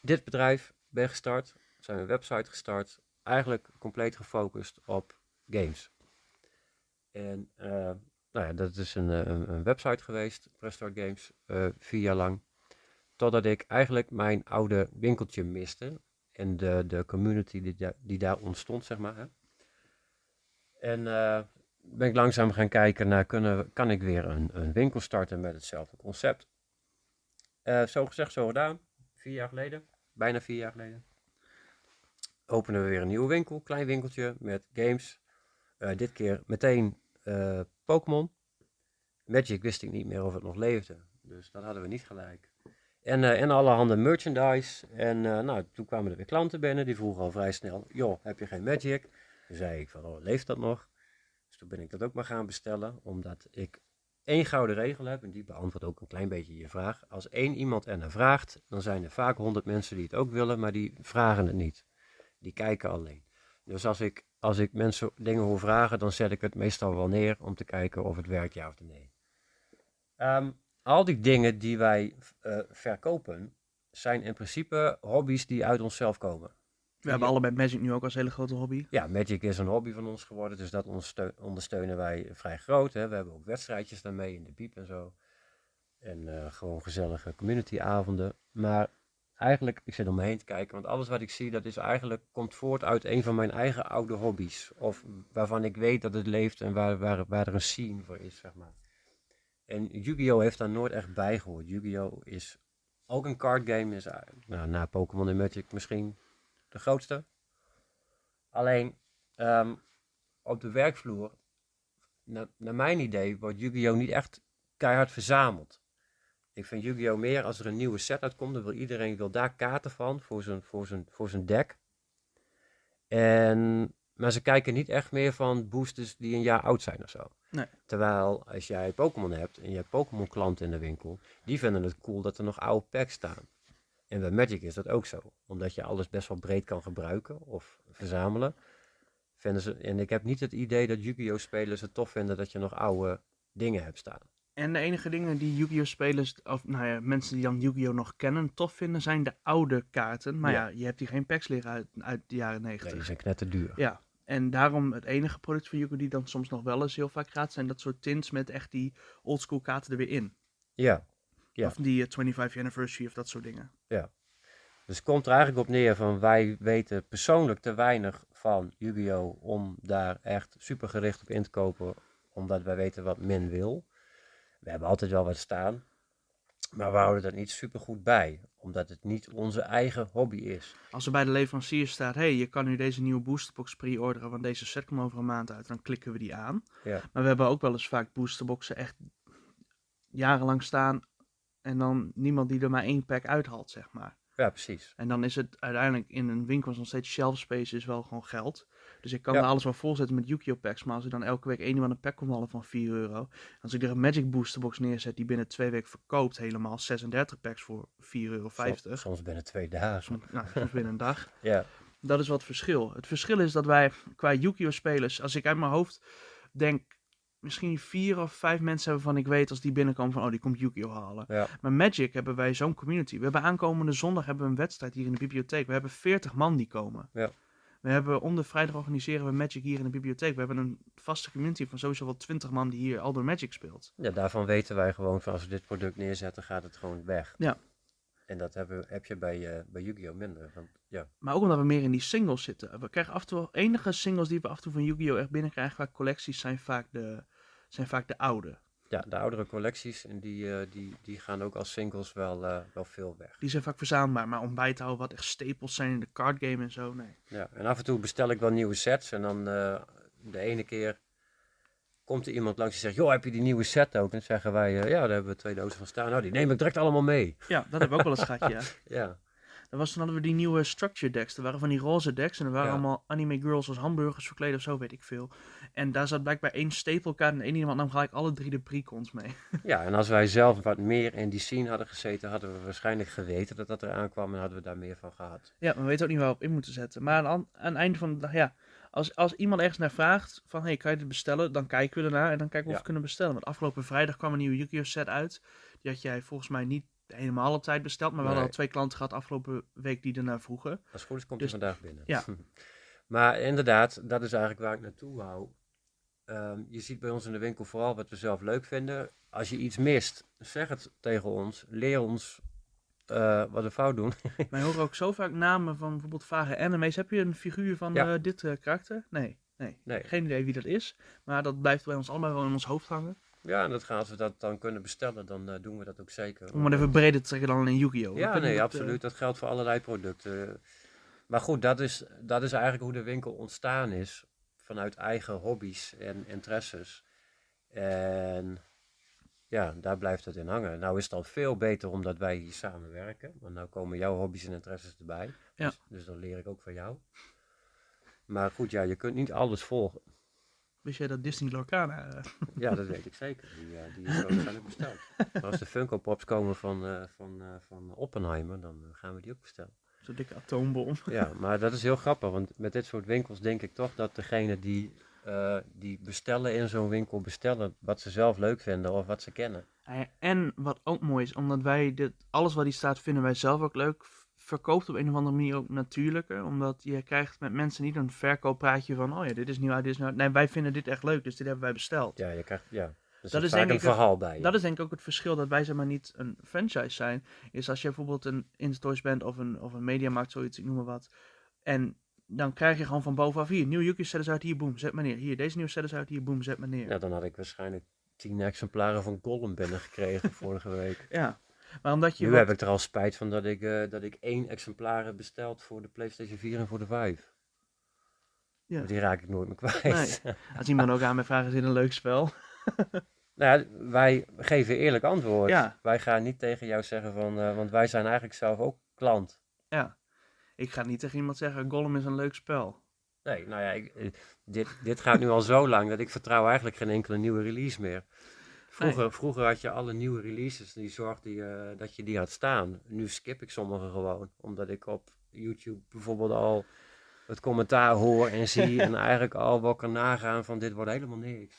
dit bedrijf ben gestart, zijn een website gestart, eigenlijk compleet gefocust op games. En eh, nou ja, dat is een, eh, een, website geweest, Prestart Games, eh, vier jaar lang. Totdat ik eigenlijk mijn oude winkeltje miste. En de, de community die, da- die daar ontstond, zeg maar. En ben ik langzaam gaan kijken naar, kunnen, kan ik weer een, een winkel starten met hetzelfde concept. Zo gezegd, zo gedaan. Vier jaar geleden, bijna vier jaar geleden. Openen we weer een nieuwe winkel, klein winkeltje met games. Eh, dit keer meteen eh, Pokémon. Magic wist ik niet meer of het nog leefde. Dus dat hadden we niet gelijk. En, eh en allerhande merchandise. En nou, toen kwamen er weer klanten binnen. Die vroegen al vrij snel: Joh, heb je geen Magic? Toen zei ik: van, oh, Leeft dat nog? Dus toen ben ik dat ook maar gaan bestellen. Omdat ik één gouden regel heb. En die beantwoordt ook een klein beetje je vraag. Als één iemand er naar vraagt, dan zijn er vaak honderd mensen die het ook willen. Maar die vragen het niet. Die kijken alleen. Dus als ik, als ik mensen dingen hoor vragen, dan zet ik het meestal wel neer om te kijken of het werkt ja of nee. Ehm, al die dingen die wij eh, verkopen, zijn in principe hobby's die uit onszelf komen. We hebben allebei Magic nu ook als hele grote hobby. Ja, Magic is een hobby van ons geworden, dus dat ondersteu- ondersteunen wij vrij groot. Hè. We hebben ook wedstrijdjes daarmee in de piep en zo. En eh, gewoon gezellige communityavonden. Maar eigenlijk, ik zit om me heen te kijken, want alles wat ik zie, dat is eigenlijk, komt voort uit een van mijn eigen oude hobby's. Of waarvan ik weet dat het leeft en waar, waar, waar er een scene voor is, zeg maar. En Yu-Gi-Oh! heeft daar nooit echt bij gehoord. Yu-Gi-Oh! is ook een card game, is, eh, nou, na Pokémon en Magic misschien de grootste. Alleen, ehm, op de werkvloer, na- naar mijn idee, wordt Yu-Gi-Oh! niet echt keihard verzameld. Ik vind Yu-Gi-Oh! meer als er een nieuwe set uitkomt, dan wil iedereen wil daar kaarten van voor zijn, voor zijn, voor zijn deck. En, maar ze kijken niet echt meer van boosters die een jaar oud zijn of zo. Nee. Terwijl als jij Pokémon hebt en je hebt Pokémon klanten in de winkel, die vinden het cool dat er nog oude packs staan. En bij Magic is dat ook zo. Omdat je alles best wel breed kan gebruiken of verzamelen. Vinden ze, en ik heb niet het idee dat Yu-Gi-Oh! spelers het tof vinden dat je nog oude dingen hebt staan. En de enige dingen die Yu-Gi-Oh! spelers, of nou ja, mensen die dan Yu-Gi-Oh! nog kennen, tof vinden, zijn de oude kaarten. Maar ja, Ja. je hebt hier geen packs liggen uit, uit de jaren Nee, 90. die zijn knetterduur. Ja, en daarom het enige product van Yu-Gi-Oh! die dan soms nog wel eens heel vaak gaat, zijn dat soort tints met echt die oldschool kaarten er weer in. Ja. Ja. Of die eh, 25 anniversary of dat soort dingen. Dus het komt er eigenlijk op neer van wij weten persoonlijk te weinig van Yu-Gi-Oh! om daar echt super gericht op in te kopen. Omdat wij weten wat men wil. We hebben altijd wel wat staan. Maar we houden dat niet super goed bij. Omdat het niet onze eigen hobby is. Als er bij de leverancier staat, hey, je kan nu deze nieuwe boosterbox pre-orderen, want deze set komt over een maand uit, dan klikken we die aan. Ja. Maar we hebben ook wel eens vaak boosterboxen echt jarenlang staan en dan niemand die er maar één pack uithaalt, zeg maar. Ja, precies. En dan is het uiteindelijk in een winkel nog steeds shelf space is wel gewoon geld. Dus ik kan Ja. er alles wel volzetten met Yu-Gi-Oh packs. Maar als ik dan elke week één iemand een pack kom halen van 4 euro. Als ik er een Magic Booster box neerzet die binnen twee weken verkoopt helemaal 36 packs voor 4,50 euro. Soms, soms binnen twee dagen. Soms, nou, soms binnen een dag. [LAUGHS] Ja. Dat is wat verschil. Het verschil is dat wij qua Yu-Gi-Oh spelers, als ik uit mijn hoofd denk misschien vier of vijf mensen hebben van ik weet als die binnenkomen van oh die komt Yu-Gi-Oh halen. Ja. Maar Magic hebben wij zo'n community. We hebben aankomende zondag hebben we een wedstrijd hier in de bibliotheek. We hebben 40 man die komen. Ja. We hebben om de vrijdag organiseren we Magic hier in de bibliotheek. We hebben een vaste community van sowieso wel 20 man die hier al door Magic speelt. ja, daarvan weten wij gewoon van als we dit product neerzetten, gaat het gewoon weg. Ja. En dat hebben, heb je bij, eh, bij Yu-Gi-Oh! minder. Want, ja. Maar ook omdat we meer in die singles zitten. We krijgen af en toe enige singles die we af en toe van Yu-Gi-Oh! echt binnenkrijgen qua collecties zijn vaak de, zijn vaak de oude. Ja, de oudere collecties, en die, eh, die, die gaan ook als singles wel, eh, wel veel weg. Die zijn vaak verzamelbaar. Maar om bij te houden wat echt stapels zijn in de card game en zo, nee. Ja, en af en toe bestel ik wel nieuwe sets. En dan eh, de ene keer komt er iemand langs die zegt: Joh, heb je die nieuwe set ook? En dan zeggen wij: Ja, daar hebben we twee dozen van staan. Nou, die neem ik direct allemaal mee. Ja, dat hebben we ook wel eens gehad, [LAUGHS] ja. Ja, Dat was, toen hadden we die nieuwe structure decks. Er waren van die roze decks. En er waren Ja. allemaal anime girls als hamburgers verkleed of zo, weet ik veel. En daar zat blijkbaar één stapelkaart. En één iemand nam gelijk alle drie de precons mee. [LAUGHS] ja, en als wij zelf wat meer in die scene hadden gezeten, hadden we waarschijnlijk geweten dat dat eraan kwam en hadden we daar meer van gehad. Ja, maar we weten ook niet waar we op in moeten zetten. Maar aan, aan het einde van de dag, ja. Als, als iemand ergens naar vraagt van, hey, kan je dit bestellen? Dan kijken we ernaar en dan kijken we of we kunnen bestellen. Want afgelopen vrijdag kwam een nieuwe Yu-Gi-Oh! set uit. Die had jij volgens mij niet helemaal op tijd besteld. Maar we hadden al twee klanten gehad afgelopen week die ernaar vroegen. Als het goed is, komt Dus- hij vandaag binnen. ja. [LAUGHS] maar inderdaad, dat is eigenlijk waar ik naartoe wou. Ehm, je ziet bij ons in de winkel vooral wat we zelf leuk vinden. Als je iets mist, zeg het tegen ons. Leer ons eh, wat we fout doen. [LAUGHS] Wij horen ook zo vaak namen van bijvoorbeeld vage anime's. Heb je een figuur van Ja. eh, dit eh, karakter? Nee, nee. Nee. Geen idee wie dat is. Maar dat blijft bij ons allemaal wel in ons hoofd hangen. Ja, en dat gaan, als we dat dan kunnen bestellen, dan eh, doen we dat ook zeker. Om het even breder te trekken dan alleen Yu-Gi-Oh! Ja, nee, dat, eh, absoluut. Dat geldt voor allerlei producten. Maar goed, dat is, dat is eigenlijk hoe de winkel ontstaan is. Vanuit eigen hobby's en interesses. En ja, daar blijft het in hangen. Nou is het al veel beter omdat wij hier samenwerken. Want nou komen jouw hobby's en interesses erbij. Ja. Dus, dus dan leer ik ook van jou. Maar goed, ja, je kunt niet alles volgen. Wist jij dat Disney Lorcana... eh, Ja, dat weet ik zeker. Die, eh, die is zo waarschijnlijk besteld. Maar als de Funko Pops komen van, eh, van, eh, van Oppenheimer, dan gaan we die ook bestellen. Zo'n dikke atoombom. Ja, maar dat is heel grappig, want met dit soort winkels denk ik toch dat degene die, eh, die bestellen in zo'n winkel bestellen wat ze zelf leuk vinden of wat ze kennen. En wat ook mooi is, omdat wij dit, alles wat hier staat vinden wij zelf ook leuk, verkoopt op een of andere manier ook natuurlijker. Omdat je krijgt met mensen niet een verkooppraatje van, oh ja, dit is nieuw uit, dit is uit. Nee, wij vinden dit echt leuk, dus dit hebben wij besteld. Ja, je krijgt, ja. Dus Dat is denk een ik verhaal bij. Dat is denk ik ook het verschil dat wij zeg maar niet een franchise zijn. Is als je bijvoorbeeld een Intertoys bent of een, of een Mediamarkt, zoiets, ik noem maar wat. En dan krijg je gewoon van bovenaf hier, nieuw set is uit, hier, boem, zet maar neer. Hier, deze nieuwe is uit, hier, boem, zet maar neer. Ja, dan had ik waarschijnlijk tien exemplaren van Gollum binnengekregen [LAUGHS] vorige week. Ja, maar omdat je... Nu wat- heb ik er al spijt van dat ik, eh, dat ik één exemplaar heb besteld voor de PlayStation 4 en voor de 5. Ja. Die raak ik nooit meer kwijt. Nee. Als iemand ook aan mij vraagt, is dit een leuk spel? [LAUGHS] Nou ja, wij geven eerlijk antwoord. Ja. Wij gaan niet tegen jou zeggen van, eh, want wij zijn eigenlijk zelf ook klant. Ja. Ik ga niet tegen iemand zeggen, Gollum is een leuk spel. Nee, nou ja, ik, eh, dit, dit gaat nu al zo lang dat ik vertrouw eigenlijk geen enkele nieuwe release meer. Vroeger, vroeger had je alle nieuwe releases, die zorgde je dat je die had staan. Nu skip ik sommige gewoon, omdat ik op YouTube bijvoorbeeld al het commentaar hoor en zie [LAUGHS] en eigenlijk al wel kan nagaan van dit wordt helemaal niks.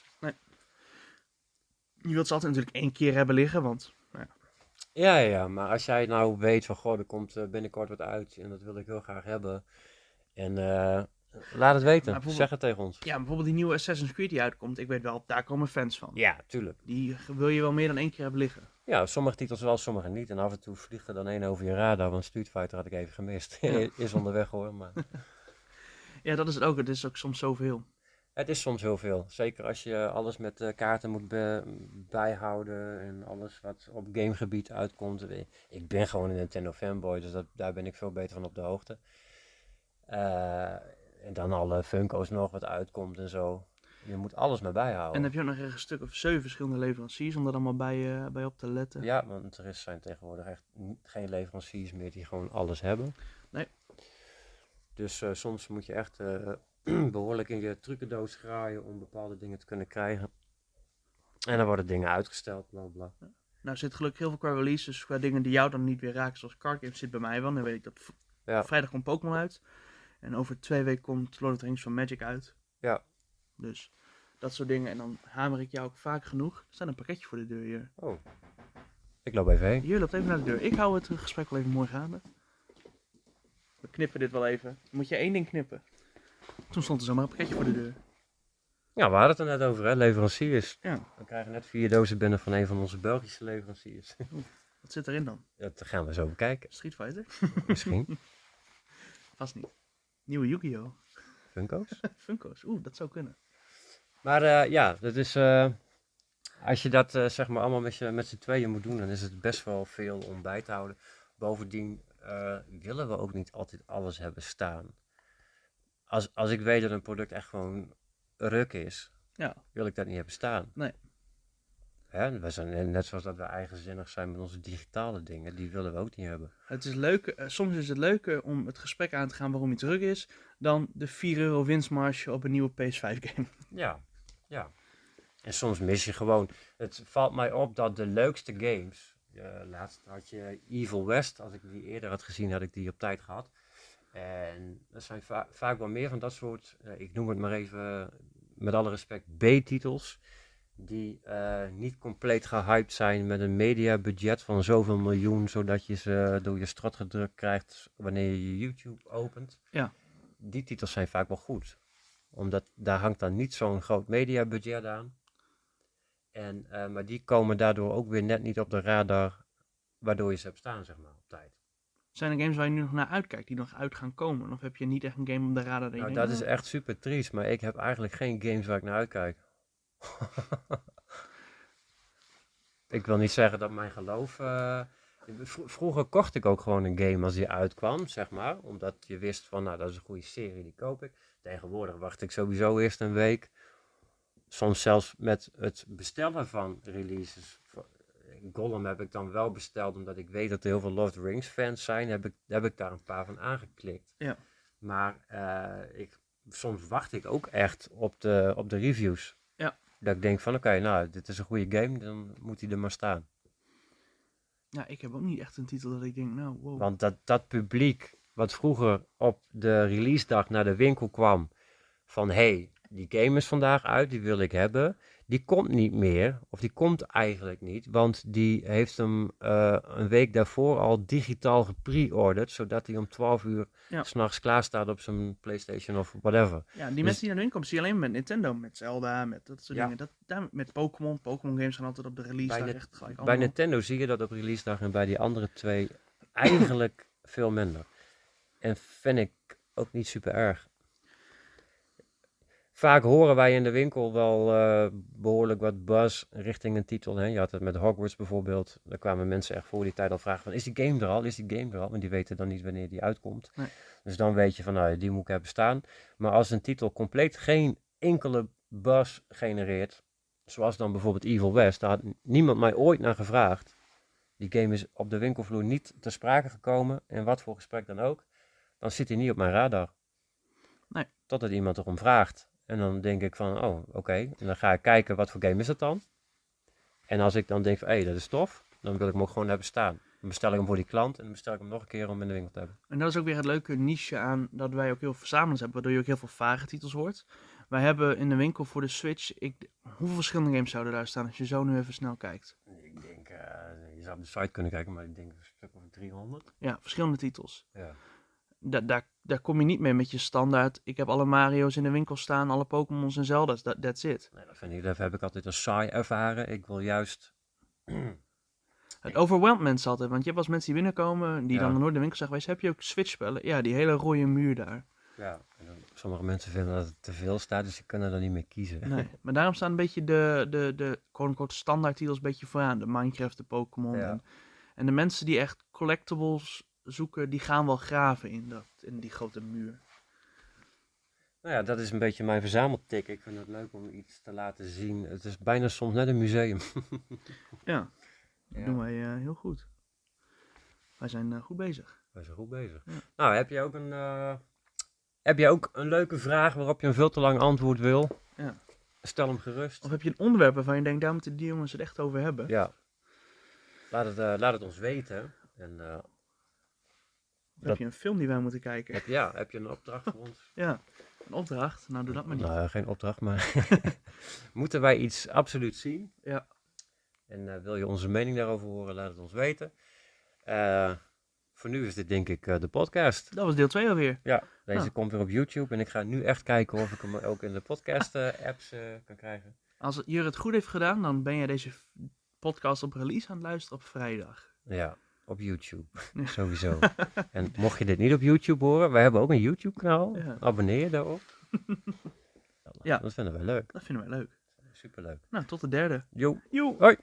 Je wilt ze altijd natuurlijk één keer hebben liggen, want... Ja, ja, ja, maar als jij nou weet van, goh, er komt eh, binnenkort wat uit en dat wil ik heel graag hebben. En eh, laat het weten, zeg het tegen ons. Ja, bijvoorbeeld die nieuwe Assassin's Creed die uitkomt, ik weet wel, daar komen fans van. Ja, tuurlijk. Die wil je wel meer dan één keer hebben liggen. Ja, sommige titels wel, sommige niet. En af en toe vliegt er dan één over je radar, want Street Fighter had ik even gemist. Ja. [LAUGHS] is onderweg hoor, maar [LAUGHS] Ja, dat is het ook. Het is ook soms zoveel. het is soms heel veel. Zeker als je alles met eh, kaarten moet be- bijhouden en alles wat op gamegebied uitkomt. Ik ben gewoon een Nintendo fanboy, dus dat, daar ben ik veel beter van op de hoogte. Eh, en dan alle Funko's nog wat uitkomt en zo. Je moet alles maar bijhouden. En heb je ook nog echt een stuk of zeven verschillende leveranciers om daar allemaal bij, eh, bij op te letten. Ja, want er is, zijn tegenwoordig echt geen leveranciers meer die gewoon alles hebben. Nee. Dus eh, soms moet je echt eh, [CLEARS THROAT] behoorlijk in je trucendoos graaien om bepaalde dingen te kunnen krijgen. En dan worden dingen uitgesteld, bla bla. Nou zit gelukkig heel veel qua releases, qua dingen die jou dan niet weer raken, zoals card games zit bij mij wel. Dan weet ik dat Ja. vrijdag komt Pokémon uit. En over twee weken komt Lord of the Rings van Magic uit. Ja. Dus Dat soort dingen. En dan hamer ik jou ook vaak genoeg. Er staat een pakketje voor de deur hier. Oh. Ik loop even heen. Hier loopt even naar de deur. Ik hou het gesprek wel even mooi gaande. We knippen dit wel even. Moet je één ding knippen. Toen stond er zomaar een pakketje voor de deur. Ja, we hadden het er net over, hè? Leveranciers. Ja. We krijgen net vier dozen binnen van een van onze Belgische leveranciers. Wat zit erin dan? Dat gaan we zo bekijken. Street Fighter? Misschien. [LAUGHS] Vast niet. Nieuwe Yu-Gi-Oh! Funko's. [LAUGHS] Funko's. Oeh, dat zou kunnen. Maar eh, ja, dat is. eh, als je dat eh, zeg maar allemaal met, je, met z'n tweeën moet doen, dan is het best wel veel om bij te houden. Bovendien willen we ook niet altijd alles hebben staan. Als, als ik weet dat een product echt gewoon ruk is, Ja. wil ik dat niet hebben staan. Nee. Hè, we zijn net zoals dat we eigenzinnig zijn met onze digitale dingen, die willen we ook niet hebben. Het is leuk, eh, soms is het leuker om het gesprek aan te gaan waarom iets druk is, dan de 4 euro winstmarge op een nieuwe PS5 game. [LAUGHS] Ja, ja. En soms mis je gewoon. Het valt mij op dat de leukste games. eh, laatst had je Evil West. Als ik die eerder had gezien, had ik die op tijd gehad. En er zijn va- vaak wel meer van dat soort. eh, ik noem het maar even met alle respect B-titels. Die eh, niet compleet gehyped zijn met een mediabudget van zoveel miljoen. Zodat je ze door je strot gedrukt krijgt wanneer je YouTube opent. Ja. Die titels zijn vaak wel goed omdat daar hangt dan niet zo'n groot mediabudget aan. En, eh, maar die komen daardoor ook weer net niet op de radar, waardoor je ze hebt staan, zeg maar, op tijd. Zijn er games waar je nu nog naar uitkijkt, die nog uit gaan komen? Of heb je niet echt een game op de radar? Nou, dat is "Oh, echt super triest, maar ik heb eigenlijk geen games waar ik naar uitkijk. [LAUGHS] ik wil niet zeggen dat mijn geloof. eh, vro- vroeger kocht ik ook gewoon een game als die uitkwam, zeg maar. Omdat je wist van, nou, dat is een goede serie, die koop ik. Tegenwoordig wacht ik sowieso eerst een week. Soms zelfs met het bestellen van releases. Gollum heb ik dan wel besteld, omdat ik weet dat er heel veel Lord of the Rings fans zijn. Heb ik, heb ik daar een paar van aangeklikt. Ja. Maar eh, ik, soms wacht ik ook echt op de, op de reviews. Dat ik denk van, oké, nou, dit is een goede game, dan moet hij er maar staan. Ja, ik heb ook niet echt een titel dat ik denk, nou, wow. Want dat, dat publiek wat vroeger op de release dag naar de winkel kwam van hé, hey, die game is vandaag uit, die wil ik hebben. Die komt niet meer, of die komt eigenlijk niet, want die heeft hem eh, een week daarvoor al digitaal gepre-orderd, zodat hij om 12 uur Ja. s'nachts klaar staat op zijn PlayStation of whatever. Ja, die Dus- mensen die naar winkel komen, zie je alleen met Nintendo, met Zelda, met dat soort Ja. dingen. Dat, daar, met Pokémon. Pokémon games gaan altijd op de release Bij dag Net- echt gelijk Bij. Nintendo zie je dat op release dag en bij die andere twee eigenlijk [COUGHS] veel minder. En vind ik ook niet super erg. Vaak horen wij in de winkel wel eh, behoorlijk wat buzz richting een titel. Hè? Je had het met Hogwarts bijvoorbeeld. Daar kwamen mensen echt voor die tijd al vragen van... Is die game er al? Is die game er al? Want die weten dan niet wanneer die uitkomt. Nee. Dus dan weet je van, nou, die moet ik hebben staan. Maar als een titel compleet geen enkele buzz genereert... Zoals dan bijvoorbeeld Evil West. Daar had niemand mij ooit naar gevraagd. Die game is op de winkelvloer niet ter sprake gekomen. En wat voor gesprek dan ook. Dan zit hij niet op mijn radar. Nee. Totdat iemand erom vraagt. En dan denk ik van, oh, oké. En dan ga ik kijken, wat voor game is het dan? En als ik dan denk van, hé, hey, dat is tof. Dan wil ik hem ook gewoon hebben staan. Dan bestel ik hem voor die klant. En dan bestel ik hem nog een keer om in de winkel te hebben. En dat is ook weer het leuke niche aan dat wij ook heel veel verzamelaars hebben, waardoor je ook heel veel vage titels hoort. Wij hebben in de winkel voor de Switch, ik, hoeveel verschillende games zouden daar staan als je zo nu even snel kijkt? Ik denk, eh, je zou op de site kunnen kijken, maar ik denk een stuk of 300. Ja, verschillende titels. Ja. Da daar, daar kom je niet mee met je standaard. Ik heb alle Mario's in de winkel staan, alle Pokémon's en Zelda's. That, that's it. Nee, dat, vind ik, dat heb ik altijd als saai ervaren. Ik wil juist... [CLEARS THROAT] Het overweldt mensen altijd, want je hebt eens mensen die binnenkomen, die Ja. dan nooit de winkel zijn geweest. Heb je ook Switch-spellen? Ja, die hele rode muur daar. Ja, en dan, sommige mensen vinden dat het te veel staat, dus die kunnen dan niet meer kiezen. Nee, [LAUGHS] maar daarom staan een beetje de, de, de quote-unquote standaard titels een beetje vooraan. De Minecraft, de Pokémon. Ja. En, en de mensen die echt collectibles zoeken, die gaan wel graven in, dat, in die grote muur. Nou ja, dat is een beetje mijn verzameltik. Ik vind het leuk om iets te laten zien. Het is bijna soms net een museum. [LAUGHS] Ja, dat Ja. doen wij eh, heel goed. Wij zijn eh, goed bezig. Wij zijn goed bezig. Ja. Nou, heb je ook een... eh, heb je ook een leuke vraag waarop je een veel te lang antwoord wil? Ja. Stel hem gerust. Of heb je een onderwerp waarvan je denkt, daar moeten die jongens het echt over hebben? Ja. Laat het, eh, laat het ons weten. En heb je een film die wij moeten kijken. Heb, ja, heb je een opdracht voor ons? Ja, een opdracht. Nou, doe dat maar niet. Nou, geen opdracht, maar [LAUGHS] moeten wij iets absoluut zien? Ja. En eh, wil je onze mening daarover horen, laat het ons weten. Eh, voor nu is dit denk ik eh, de podcast. Dat was deel 2 alweer. Ja, deze Ja. komt weer op YouTube en ik ga nu echt kijken of ik hem ook in de podcast-apps kan krijgen. Als Jur het goed heeft gedaan, dan ben je deze podcast op release aan het luisteren op vrijdag. Ja, op YouTube. Ja. [LAUGHS] Sowieso. [LAUGHS] en mocht je dit niet op YouTube horen, wij hebben ook een YouTube-kanaal. Ja. Abonneer je daarop. [LAUGHS] Ja. Dat vinden wij leuk. Dat vinden wij leuk. Superleuk. Nou, tot de derde. Jo. Joe! Hoi.